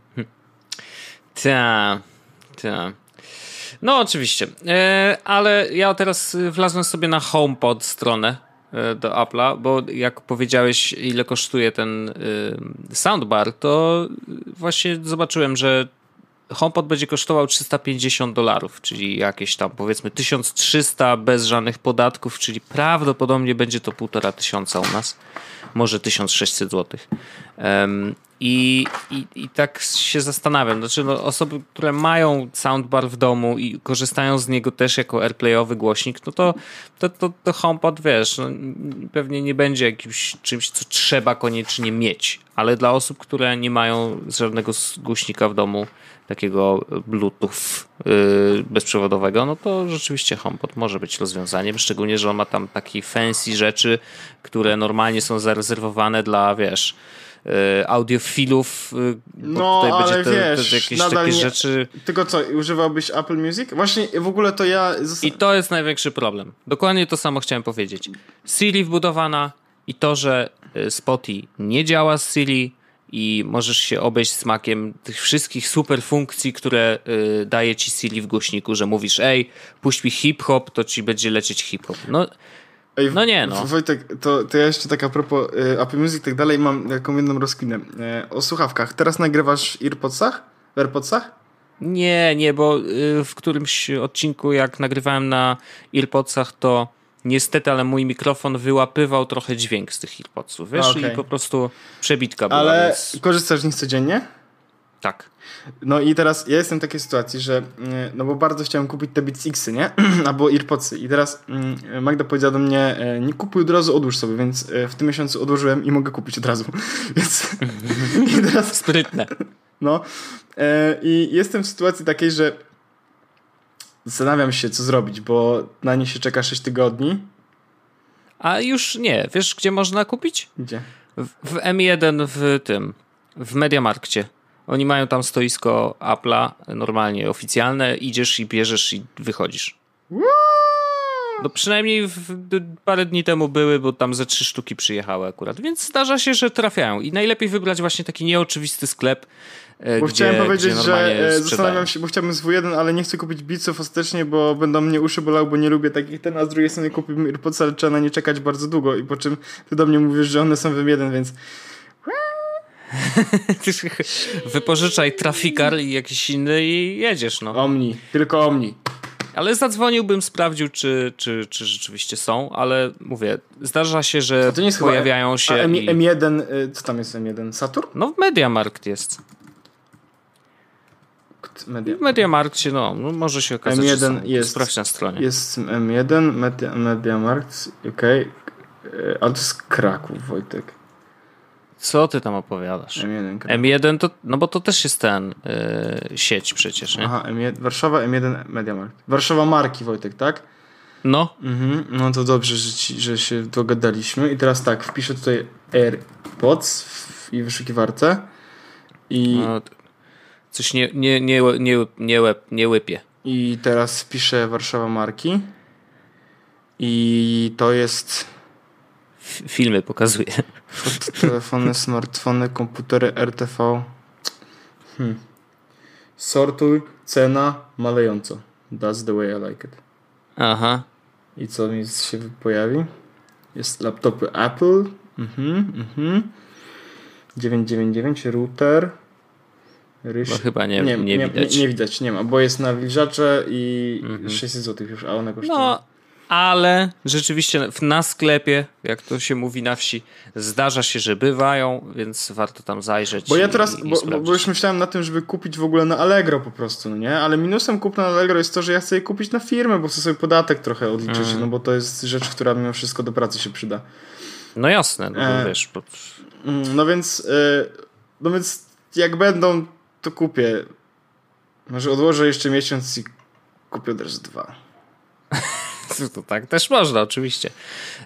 Ta, ta. No oczywiście, e, ale ja teraz wlazłem sobie na HomePod stronę do Apple'a, bo jak powiedziałeś ile kosztuje ten y, soundbar, to właśnie zobaczyłem, że HomePod będzie kosztował 350 dolarów, czyli jakieś tam powiedzmy 1300 bez żadnych podatków, czyli prawdopodobnie będzie to półtora tysiąca u nas, może 1600 złotych. Em, i, i, I tak się zastanawiam, znaczy no, osoby, które mają soundbar w domu i korzystają z niego też jako airplayowy głośnik, no to, to, to, to HomePod, wiesz, no, pewnie nie będzie jakimś czymś, co trzeba koniecznie mieć, ale dla osób, które nie mają żadnego głośnika w domu, takiego Bluetooth yy, bezprzewodowego, no to rzeczywiście HomePod może być rozwiązaniem, szczególnie, że on ma tam takie fancy rzeczy, które normalnie są zarezerwowane dla, wiesz, yy, audiofilów, bo No, tutaj ale będzie te, wiesz, te jakieś nadal takie nie- rzeczy Tylko co, używałbyś Apple Music? Właśnie w ogóle to ja... i to jest największy problem. Dokładnie to samo chciałem powiedzieć. Siri wbudowana i to, że y, Spotify nie działa z Siri i możesz się obejść smakiem tych wszystkich super funkcji, które y, daje ci Siri w głośniku, że mówisz, ej, puść mi hip-hop, to ci będzie lecieć hip-hop. No, Ej, No nie, no. Wojtek, to, to ja jeszcze tak a propos y, Apple Music i tak dalej mam taką jedną rozkminę. Y, o słuchawkach. Teraz nagrywasz w AirPodsach? W AirPodsach? Nie, nie, bo y, w którymś odcinku, jak nagrywałem na earpodsach, to niestety, ale mój mikrofon wyłapywał trochę dźwięk z tych earpodsów, wiesz, Okej. i po prostu przebitka była, Ale więc korzystasz z nich codziennie? tak. No i teraz ja jestem w takiej sytuacji, że y, no bo bardzo chciałem kupić te Beats Xy, nie? Albo AirPodsy. I teraz y, Magda powiedziała do mnie, y, nie kupuj od razu, odłóż sobie, więc y, w tym miesiącu odłożyłem i mogę kupić od razu. Więc i teraz Sprytne. No e, i jestem w sytuacji takiej, że zastanawiam się, co zrobić, bo na nie się czeka 6 tygodni. A już nie, wiesz gdzie można kupić? Gdzie? W, w M1 w tym, w Mediamarkcie. Oni mają tam stoisko Apple'a, normalnie oficjalne, idziesz i bierzesz i wychodzisz. No przynajmniej w, parę dni temu były, bo tam ze trzy sztuki przyjechały akurat, więc zdarza się, że trafiają. I najlepiej wybrać właśnie taki nieoczywisty sklep, e, Bo gdzie, chciałem powiedzieć, że e, zastanawiam się, bo chciałbym z W1, ale nie chcę kupić Beatsów ostatecznie, bo będą mnie uszy bolały, bo nie lubię takich ten, a z drugiej strony kupiłbym AirPods, ale trzeba na nie czekać bardzo długo i po czym ty do mnie mówisz, że one są w M1, więc Wypożyczaj trafikar i jakiś inny i jedziesz, no. Omni, tylko Omni. Ale zadzwoniłbym, sprawdził, czy, czy, czy rzeczywiście są, ale mówię, zdarza się, że jest chyba pojawiają się. A M, i... M1, y, co tam jest M1? Saturn? No w Mediamarkt jest. Media. W Mediamarkcie, no, no może się okazać, że M1 są. jest- Sprawdź na stronie. Jest M1, Media, Mediamarkt, okej. Okay. Ale to jest Kraków, Wojtek. Co ty tam opowiadasz? M1 Kraków. M1 to, no bo to też jest ten yy, sieć przecież, nie? Aha, M1, Warszawa, M1, Mediamarkt. Warszawa Marki, Wojtek, tak? No, Mhm, no to dobrze, że, ci, że się dogadaliśmy. I teraz tak, wpiszę tutaj AirPods w, i wyszukiwarce. I, no coś nie, nie, nie, nie, nie, łeb, nie łypie. I teraz wpiszę Warszawa Marki. I to jest F- filmy pokazuje. Telefony, smartfony, komputery, RTV. Hmm. Sortuj, cena, malejąco. That's the way I like it. Aha. I co mi się pojawi? Jest laptopy Apple. Mhm, mhm. 999 router. Ryś... No chyba nie, nie, nie, widać. Nie, nie, widać, nie ma, bo jest na wilżacze i mhm. 600 zł już, a one kosztują. No, ale rzeczywiście na sklepie, jak to się mówi na wsi, zdarza się, że bywają, więc warto tam zajrzeć. Bo ja teraz, i, i bo, bo, już myślałem na tym, żeby kupić w ogóle na Allegro po prostu, no nie? Ale minusem kupna na Allegro jest to, że ja chcę je kupić na firmę, bo chcę sobie podatek trochę odliczyć, mm. no bo to jest rzecz, która mimo wszystko do pracy się przyda. No jasne, no e, wiesz. Mm, no więc, e, no więc jak będą, to kupię. Może odłożę jeszcze miesiąc i kupię też dwa. To tak też można, oczywiście.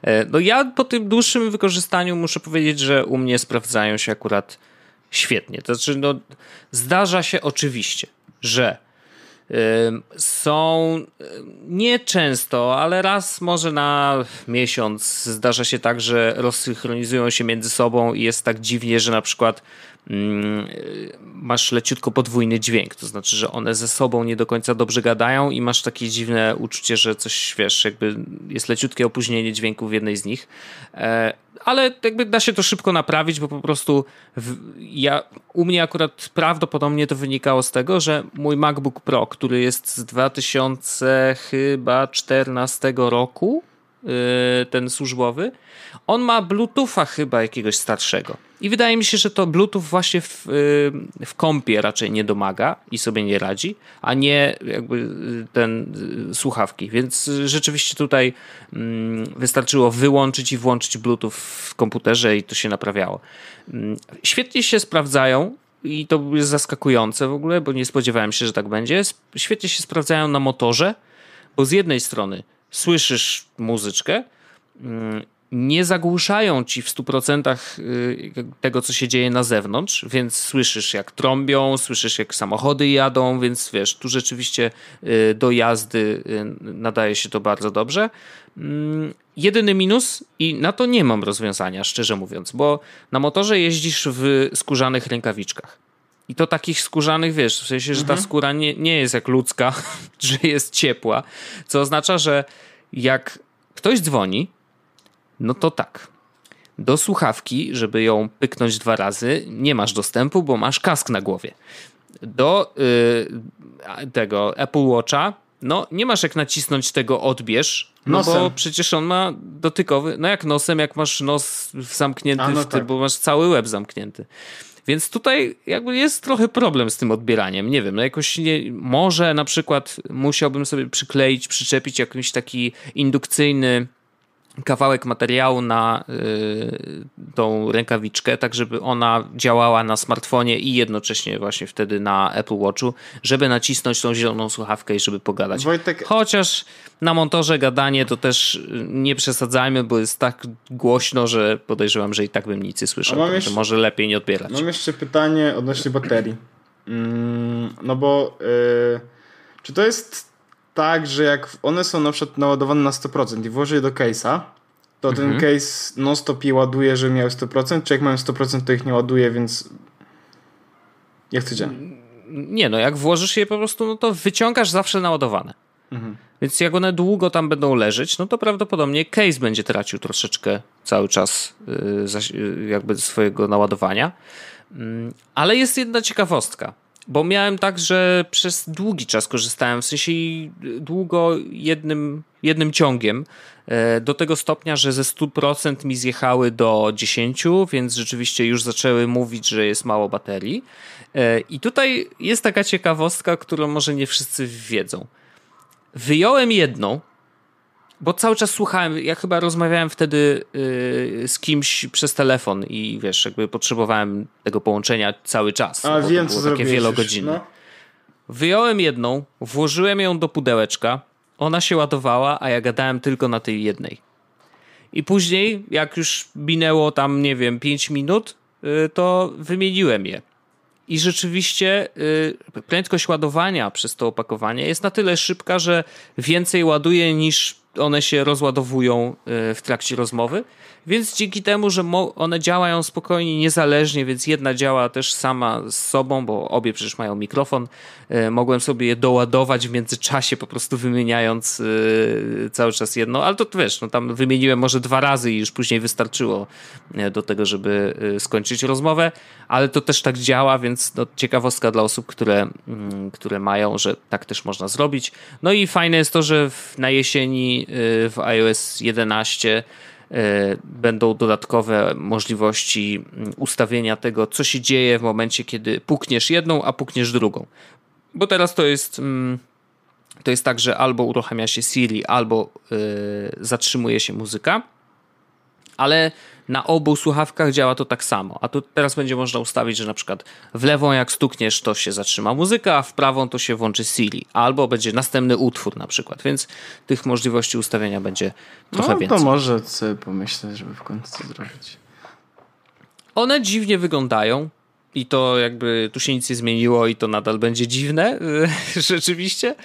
E, no ja po tym dłuższym wykorzystaniu muszę powiedzieć, że u mnie sprawdzają się akurat świetnie. To znaczy, no, zdarza się oczywiście, że są nie często, ale raz może na miesiąc zdarza się tak, że rozsynchronizują się między sobą i jest tak dziwnie, że na przykład masz leciutko podwójny dźwięk, to znaczy, że one ze sobą nie do końca dobrze gadają i masz takie dziwne uczucie, że coś, wiesz, jakby jest leciutkie opóźnienie dźwięku w jednej z nich, e, ale jakby da się to szybko naprawić, bo po prostu w, ja, u mnie akurat prawdopodobnie to wynikało z tego, że mój MacBook Pro, który jest z 2014 roku, Y, ten służbowy, on ma Bluetootha chyba jakiegoś starszego. I wydaje mi się, że to Bluetooth właśnie w, y, w kompie raczej nie domaga i sobie nie radzi, a nie jakby y, ten słuchawki. Więc rzeczywiście tutaj mm, wystarczyło wyłączyć i włączyć Bluetooth w komputerze i to się naprawiało. Mm, świetnie się sprawdzają i to jest zaskakujące w ogóle, bo nie spodziewałem się, że tak będzie. Świetnie się sprawdzają na motorze, bo z jednej strony słyszysz muzyczkę, mm, nie zagłuszają ci w 100% y, tego, co się dzieje na zewnątrz, więc słyszysz jak trąbią, słyszysz jak samochody jadą, więc wiesz, tu rzeczywiście y, do jazdy y, nadaje się to bardzo dobrze. Mm, jedyny minus, i na to nie mam rozwiązania, szczerze mówiąc, bo na motorze jeździsz w skórzanych rękawiczkach. I to takich skórzanych, wiesz, w sensie, że ta mhm. skóra nie, nie jest jak ludzka, że jest ciepła, co oznacza, że jak ktoś dzwoni, no to tak. Do słuchawki, żeby ją pyknąć dwa razy, nie masz dostępu, bo masz kask na głowie. Do yy, tego Apple Watcha, no nie masz jak nacisnąć tego odbierz, no nosem. bo przecież on ma dotykowy, no jak nosem, jak masz nos zamknięty, A, no w tym, tak. bo masz cały łeb zamknięty. Więc tutaj jakby jest trochę problem z tym odbieraniem. Nie wiem, no jakoś nie, może na przykład musiałbym sobie przykleić, przyczepić jakiś taki indukcyjny kawałek materiału na y, tą rękawiczkę, tak żeby ona działała na smartfonie i jednocześnie właśnie wtedy na Apple Watchu, żeby nacisnąć tą zieloną słuchawkę i żeby pogadać. Wojtek... Chociaż na montorze gadanie to też nie przesadzajmy, bo jest tak głośno, że podejrzewam, że i tak bym nic nie słyszał. Jeszcze... może lepiej nie odbierać. Mam jeszcze pytanie odnośnie baterii. Mm, no bo yy, czy to jest tak, że jak one są na przykład naładowane na 100% i włożę je do case'a, to mhm. ten case non-stop je ładuje, że miał 100%, czy jak mają 100% to ich nie ładuje, więc jak to działa? Nie no, jak włożysz je po prostu, no to wyciągasz zawsze naładowane. Mhm. Więc jak one długo tam będą leżeć, no to prawdopodobnie case będzie tracił troszeczkę cały czas yy, jakby swojego naładowania. Yy, ale jest jedna ciekawostka. Bo miałem tak, że przez długi czas korzystałem, w sensie długo jednym, jednym ciągiem, e, do tego stopnia, że ze 100% mi zjechały do 10%, więc rzeczywiście już zaczęły mówić, że jest mało baterii. E, I tutaj jest taka ciekawostka, którą może nie wszyscy wiedzą. Wyjąłem jedną, bo cały czas słuchałem, ja chyba rozmawiałem wtedy yy, z kimś przez telefon i wiesz, jakby potrzebowałem tego połączenia cały czas. A wiem, co takie wielogodzinne. No. Wyjąłem jedną, włożyłem ją do pudełeczka, ona się ładowała, a ja gadałem tylko na tej jednej. I później, jak już minęło tam, nie wiem, 5 minut, yy, to wymieniłem je. I rzeczywiście yy, prędkość ładowania przez to opakowanie jest na tyle szybka, że więcej ładuje niż one się rozładowują w trakcie rozmowy. Więc dzięki temu, że one działają spokojnie, niezależnie, więc jedna działa też sama z sobą, bo obie przecież mają mikrofon, e, mogłem sobie je doładować w międzyczasie, po prostu wymieniając e, cały czas jedno, ale to wiesz, no tam wymieniłem może dwa razy i już później wystarczyło e, do tego, żeby skończyć rozmowę, ale to też tak działa, więc no, ciekawostka dla osób, które, mm, które mają, że tak też można zrobić. No i fajne jest to, że na jesieni w iOS 11 E, będą dodatkowe możliwości ustawienia tego, co się dzieje w momencie, kiedy pukniesz jedną, a pukniesz drugą. Bo teraz to jest. Mm, to jest tak, że albo uruchamia się Siri, albo yy, zatrzymuje się muzyka, ale na obu słuchawkach działa to tak samo. A tu teraz będzie można ustawić, że na przykład w lewą jak stukniesz, to się zatrzyma muzyka, a w prawą to się włączy Siri. Albo będzie następny utwór na przykład. Więc tych możliwości ustawienia będzie trochę no, więcej. to może sobie pomyśleć, żeby w końcu zrobić. One dziwnie wyglądają. I to jakby tu się nic nie zmieniło i to nadal będzie dziwne, rzeczywiście.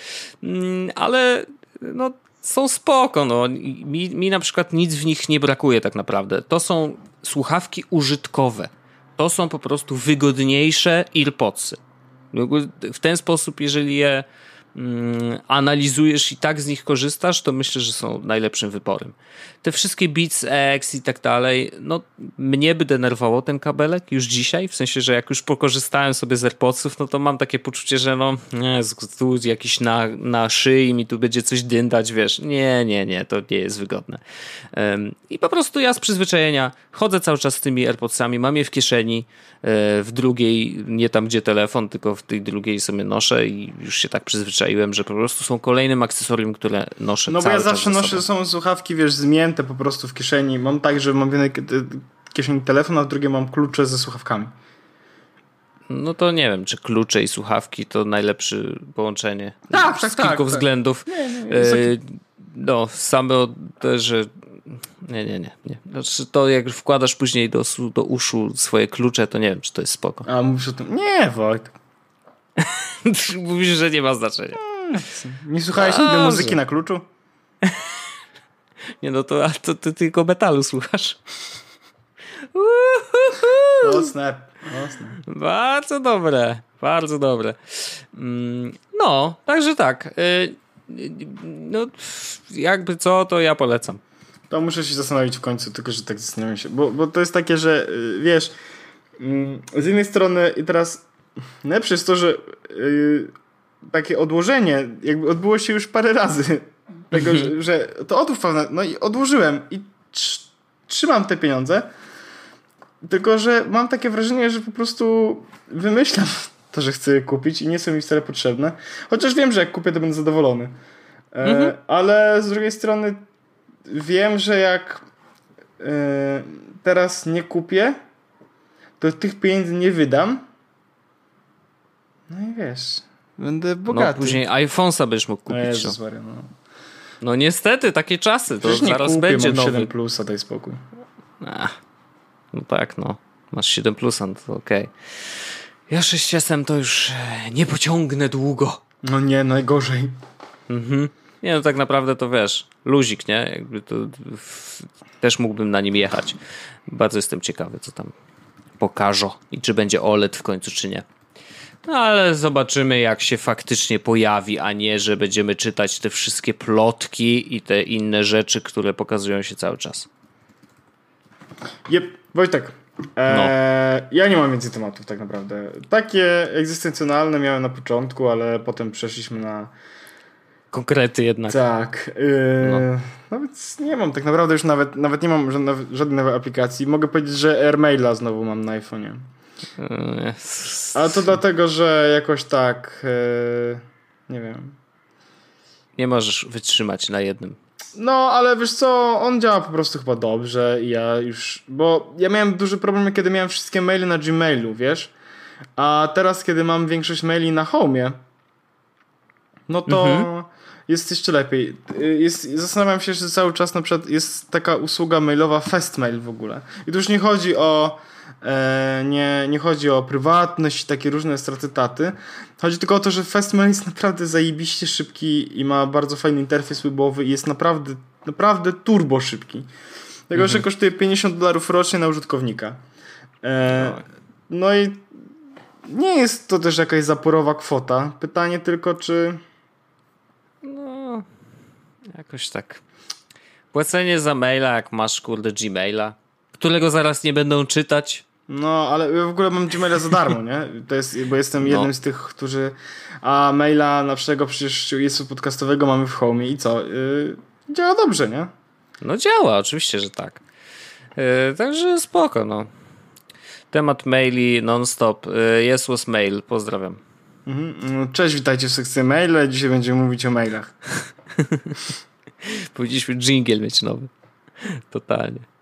Mm, ale no, są spoko, no. Mi, mi na przykład nic w nich nie brakuje tak naprawdę. To są słuchawki użytkowe. To są po prostu wygodniejsze earpodsy. W ten sposób, jeżeli je analizujesz i tak z nich korzystasz, to myślę, że są najlepszym wyborem. Te wszystkie Beats X i tak dalej, no mnie by denerwował ten kabelek już dzisiaj, w sensie, że jak już pokorzystałem sobie z AirPodsów, no to mam takie poczucie, że no nie, tu jakiś na, na szyi mi tu będzie coś dyndać, wiesz. Nie, nie, nie, to nie jest wygodne. Um, I po prostu ja z przyzwyczajenia chodzę cały czas z tymi AirPodsami, mam je w kieszeni, e, w drugiej, nie tam gdzie telefon, tylko w tej drugiej sobie noszę i już się tak przyzwyczaiłem przyzwyczaiłem, że po prostu są kolejnym akcesorium, które noszę No bo ja zawsze noszę, są słuchawki, wiesz, zmięte po prostu w kieszeni. Mam tak, że mam w jednej kieszeni telefon, a w drugiej mam klucze ze słuchawkami. No to nie wiem, czy klucze i słuchawki to najlepsze połączenie. Tak, tak, Z kilku tak, względów. Nie, nie, nie. E, no, same te, że nie, nie, nie. nie. Znaczy to jak wkładasz później do, do uszu swoje klucze, to nie wiem, czy to jest spoko. A mówisz o tym? Nie, Wojtek. Mówisz, że nie ma znaczenia. Nie słuchałeś nigdy muzyki na kluczu? nie no, to, to ty tylko metalu słuchasz. O snap. O snap. Bardzo dobre. Bardzo dobre. Mm, no, także tak. Y, no, jakby co, to ja polecam. To muszę się zastanowić w końcu, tylko że tak zastanawiam się. Bo, bo to jest takie, że y, wiesz, mm, z jednej strony i teraz Najlepsze jest to, że yy, takie odłożenie jakby odbyło się już parę razy. Tego, że, mhm. że, to odłóż pewne, no i odłożyłem i trzymam te pieniądze. Tylko, że mam takie wrażenie, że po prostu wymyślam to, że chcę je kupić i nie są mi wcale potrzebne. Chociaż wiem, że jak kupię, to będę zadowolony. E, mhm. Ale z drugiej strony wiem, że jak e, teraz nie kupię, to tych pieniędzy nie wydam no i wiesz, będę no, bogaty. No później iPhone'a będziesz mógł kupić. No, Jezus Maria, no. no niestety, takie czasy. To Przecież zaraz kupię, będzie mam nowy. 7 plusa, daj spokój. Ach, no tak, no. Masz 7 plusa, no to okej. Okay. Ja 6 to już e, nie pociągnę długo. No nie, najgorzej. Mhm. Nie, no tak naprawdę to wiesz, luzik, nie? Jakby to w, też mógłbym na nim jechać. Bardzo jestem ciekawy, co tam pokażą i czy będzie OLED w końcu, czy nie. No ale zobaczymy, jak się faktycznie pojawi, a nie, że będziemy czytać te wszystkie plotki i te inne rzeczy, które pokazują się cały czas. Jep, Wojtek. E, no. Ja nie mam więcej tematów tak naprawdę. Takie egzystencjonalne miałem na początku, ale potem przeszliśmy na konkrety jednak. Tak. Yy, no. Nawet nie mam tak naprawdę już nawet, nawet nie mam żadnej nowej aplikacji. Mogę powiedzieć, że AirMaila znowu mam na iPhone'ie. A to dlatego, że jakoś tak yy, nie wiem. Nie możesz wytrzymać na jednym. No, ale wiesz co, on działa po prostu chyba dobrze i ja już, bo ja miałem duży problem, kiedy miałem wszystkie maile na Gmailu, wiesz? A teraz, kiedy mam większość maili na Home, no to mhm. jest jeszcze lepiej. Jest, zastanawiam się, że cały czas na przykład jest taka usługa mailowa Fastmail w ogóle. I tu już nie chodzi o e, nie, nie chodzi o prywatność i takie różne straty taty. Chodzi tylko o to, że Fastmail jest naprawdę zajebiście szybki i ma bardzo fajny interfejs webowy i jest naprawdę, naprawdę turbo szybki. Tego, mhm. że kosztuje 50 dolarów rocznie na użytkownika. E, no i nie jest to też jakaś zaporowa kwota. Pytanie tylko, czy no, jakoś tak. Płacenie za maila, jak masz kurde Gmaila, którego zaraz nie będą czytać. No, ale ja w ogóle mam Gmaila za darmo, nie? To jest, bo jestem no. jednym z tych, którzy. A maila naszego przecież jest podcastowego mamy w home i co? Yy, działa dobrze, nie? No działa, oczywiście, że tak. Yy, także spoko, no. Temat maili non-stop. Yy, yes was mail, pozdrawiam. Mhm. No, cześć, witajcie w sekcji maile. Dzisiaj będziemy mówić o mailach. Powinniśmy jingle mieć nowy. Totalnie.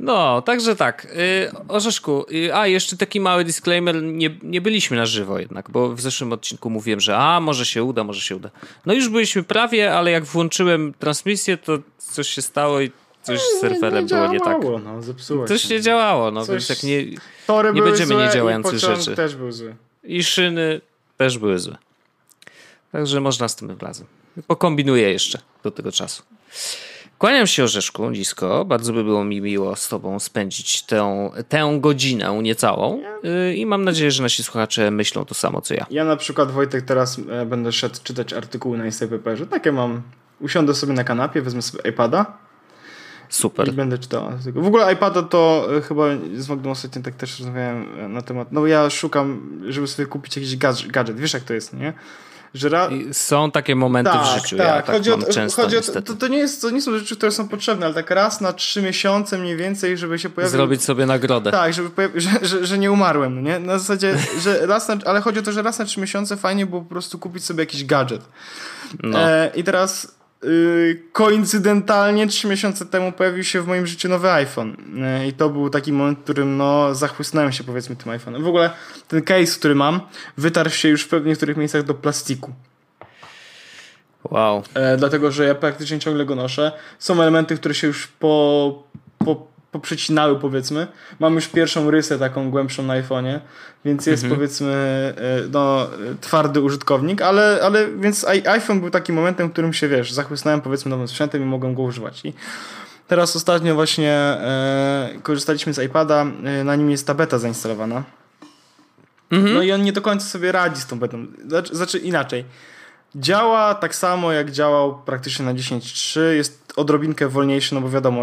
No, także tak. Yy, Orzeszku, yy, a jeszcze taki mały disclaimer, nie, nie byliśmy na żywo jednak, bo w zeszłym odcinku mówiłem, że a, może się uda, może się uda. No już byliśmy prawie, ale jak włączyłem transmisję, to coś się stało i coś z serwerem nie, nie było nie tak. No, zepsuło coś się. nie działało, no, coś... więc tak nie, nie będziemy niedziałających rzeczy. też był zły. I szyny też były złe. Także można następnym razem. Pokombinuję jeszcze do tego czasu. Kłaniam się Orzeszku nisko. Bardzo by było mi miło z Tobą spędzić tę, tę godzinę niecałą. Y, I mam nadzieję, że nasi słuchacze myślą to samo co ja. Ja na przykład, Wojtek, teraz e, będę szedł czytać artykuły na Instapaperze. Takie mam. Usiądę sobie na kanapie, wezmę sobie iPada Super. I będę czytał. W ogóle iPada to e, chyba z Magdą ostatnio tak też rozmawiałem e, na temat. No ja szukam, żeby sobie kupić jakiś gadżet. Wiesz jak to jest, nie? Że ra... Są takie momenty tak, w życiu. Tak, ja tak chodzi o, często, chodzi o to, to, nie jest, to nie są rzeczy, które są potrzebne, ale tak raz na trzy miesiące mniej więcej, żeby się pojawił. Zrobić sobie nagrodę. Tak, żeby pojawi... że, że, że, nie umarłem, nie? Na zasadzie, że raz na... ale chodzi o to, że raz na trzy miesiące fajnie było po prostu kupić sobie jakiś gadżet. No. E, I teraz Yy, koincydentalnie trzy miesiące temu pojawił się w moim życiu nowy iPhone. Yy, I to był taki moment, w którym no, zachłysnąłem się powiedzmy tym iPhone'em. W ogóle ten case, który mam, wytarł się już w niektórych miejscach do plastiku. Wow. E, dlatego, że ja praktycznie ciągle go noszę. Są elementy, które się już po, po, poprzecinały powiedzmy. Mam już pierwszą rysę taką głębszą na iPhone'ie, więc jest mhm. powiedzmy e, no, twardy użytkownik, ale, ale więc iPhone był takim momentem, w którym się wiesz, zachłysnąłem powiedzmy nowym sprzętem i mogłem go używać. I teraz ostatnio właśnie e, korzystaliśmy z iPada, e, na nim jest ta beta zainstalowana. Mhm. No i on nie do końca sobie radzi z tą betą. Znaczy, znaczy inaczej Działa tak samo jak działał praktycznie na 10.3. Jest odrobinkę wolniejszy, no bo wiadomo,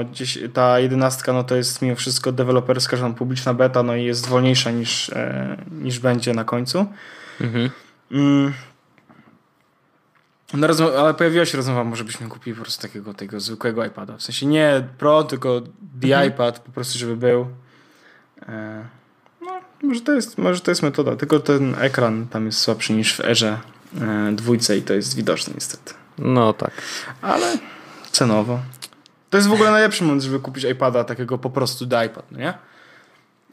ta jedenastka no to jest mimo wszystko deweloperska, że publiczna beta, no i jest wolniejsza niż, e, niż będzie na końcu. Mhm. Mm. No, ale pojawiła się rozmowa, może byśmy kupili po prostu takiego tego zwykłego iPada. W sensie nie Pro, tylko the mhm. iPad po prostu, żeby był. E, no, może to, jest, może to jest metoda, tylko ten ekran tam jest słabszy niż w Erze dwójce i to jest widoczne niestety. No tak. Ale cenowo. To jest w ogóle najlepszy moment, żeby kupić iPada takiego po prostu do iPad, no nie?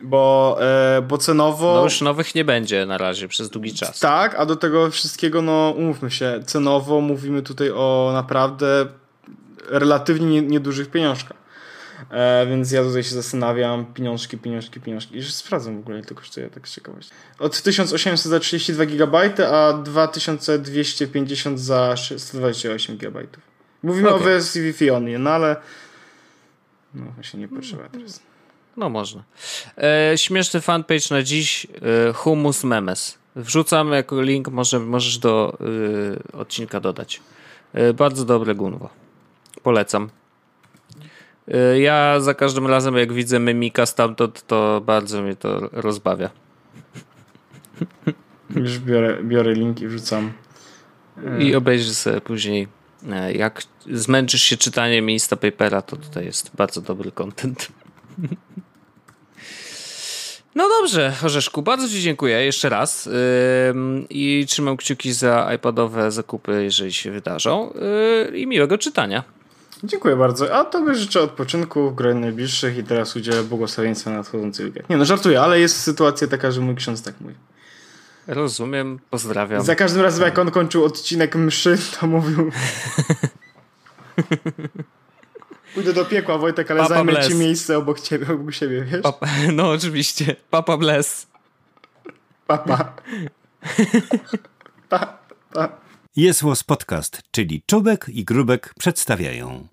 Bo, e, bo cenowo... No już nowych nie będzie na razie przez długi czas. Tak, a do tego wszystkiego, no umówmy się, cenowo mówimy tutaj o naprawdę relatywnie niedużych pieniążkach. E, więc ja tutaj się zastanawiam, pieniążki, pieniążki, pieniążki. I sprawdzam w ogóle, ile to kosztuje, tak z ciekawości. Od 1800 za 32 GB, a 2250 za 128 GB. Mówimy okay. o wersji Wi-Fi only, no ale no właśnie nie potrzeba teraz. No można. E, śmieszny fanpage na dziś e, Humus Memes. Wrzucam jako link, może, możesz do e, odcinka dodać. E, bardzo dobre gunwo. Polecam. Y, ja za każdym razem, jak widzę mimika stamtąd, to bardzo mnie to rozbawia. Już biorę, biorę link i wrzucam. I obejrzysz sobie później. E, jak zmęczysz się czytaniem Instapapera, to tutaj jest bardzo dobry content. No dobrze, Orzeszku, bardzo Ci dziękuję jeszcze raz i trzymam kciuki za iPadowe zakupy, jeżeli się wydarzą yy, i miłego czytania. Dziękuję bardzo. A tobie życzę odpoczynku w gronie najbliższych i teraz udzielę błogosławieństwa na nadchodzący weekend. Nie no, żartuję, ale jest sytuacja taka, że mój ksiądz tak mówi. rozumiem, pozdrawiam. Za każdym razem, jak on kończył odcinek mszy, to mówił... Pójdę do piekła, Wojtek, ale Papa zajmę bless. ci miejsce obok ciebie, obok siebie, wiesz? Papa, no oczywiście. Papa bless. Papa. pa, pa. Jest Podcast, czyli Czubek i Grubek przedstawiają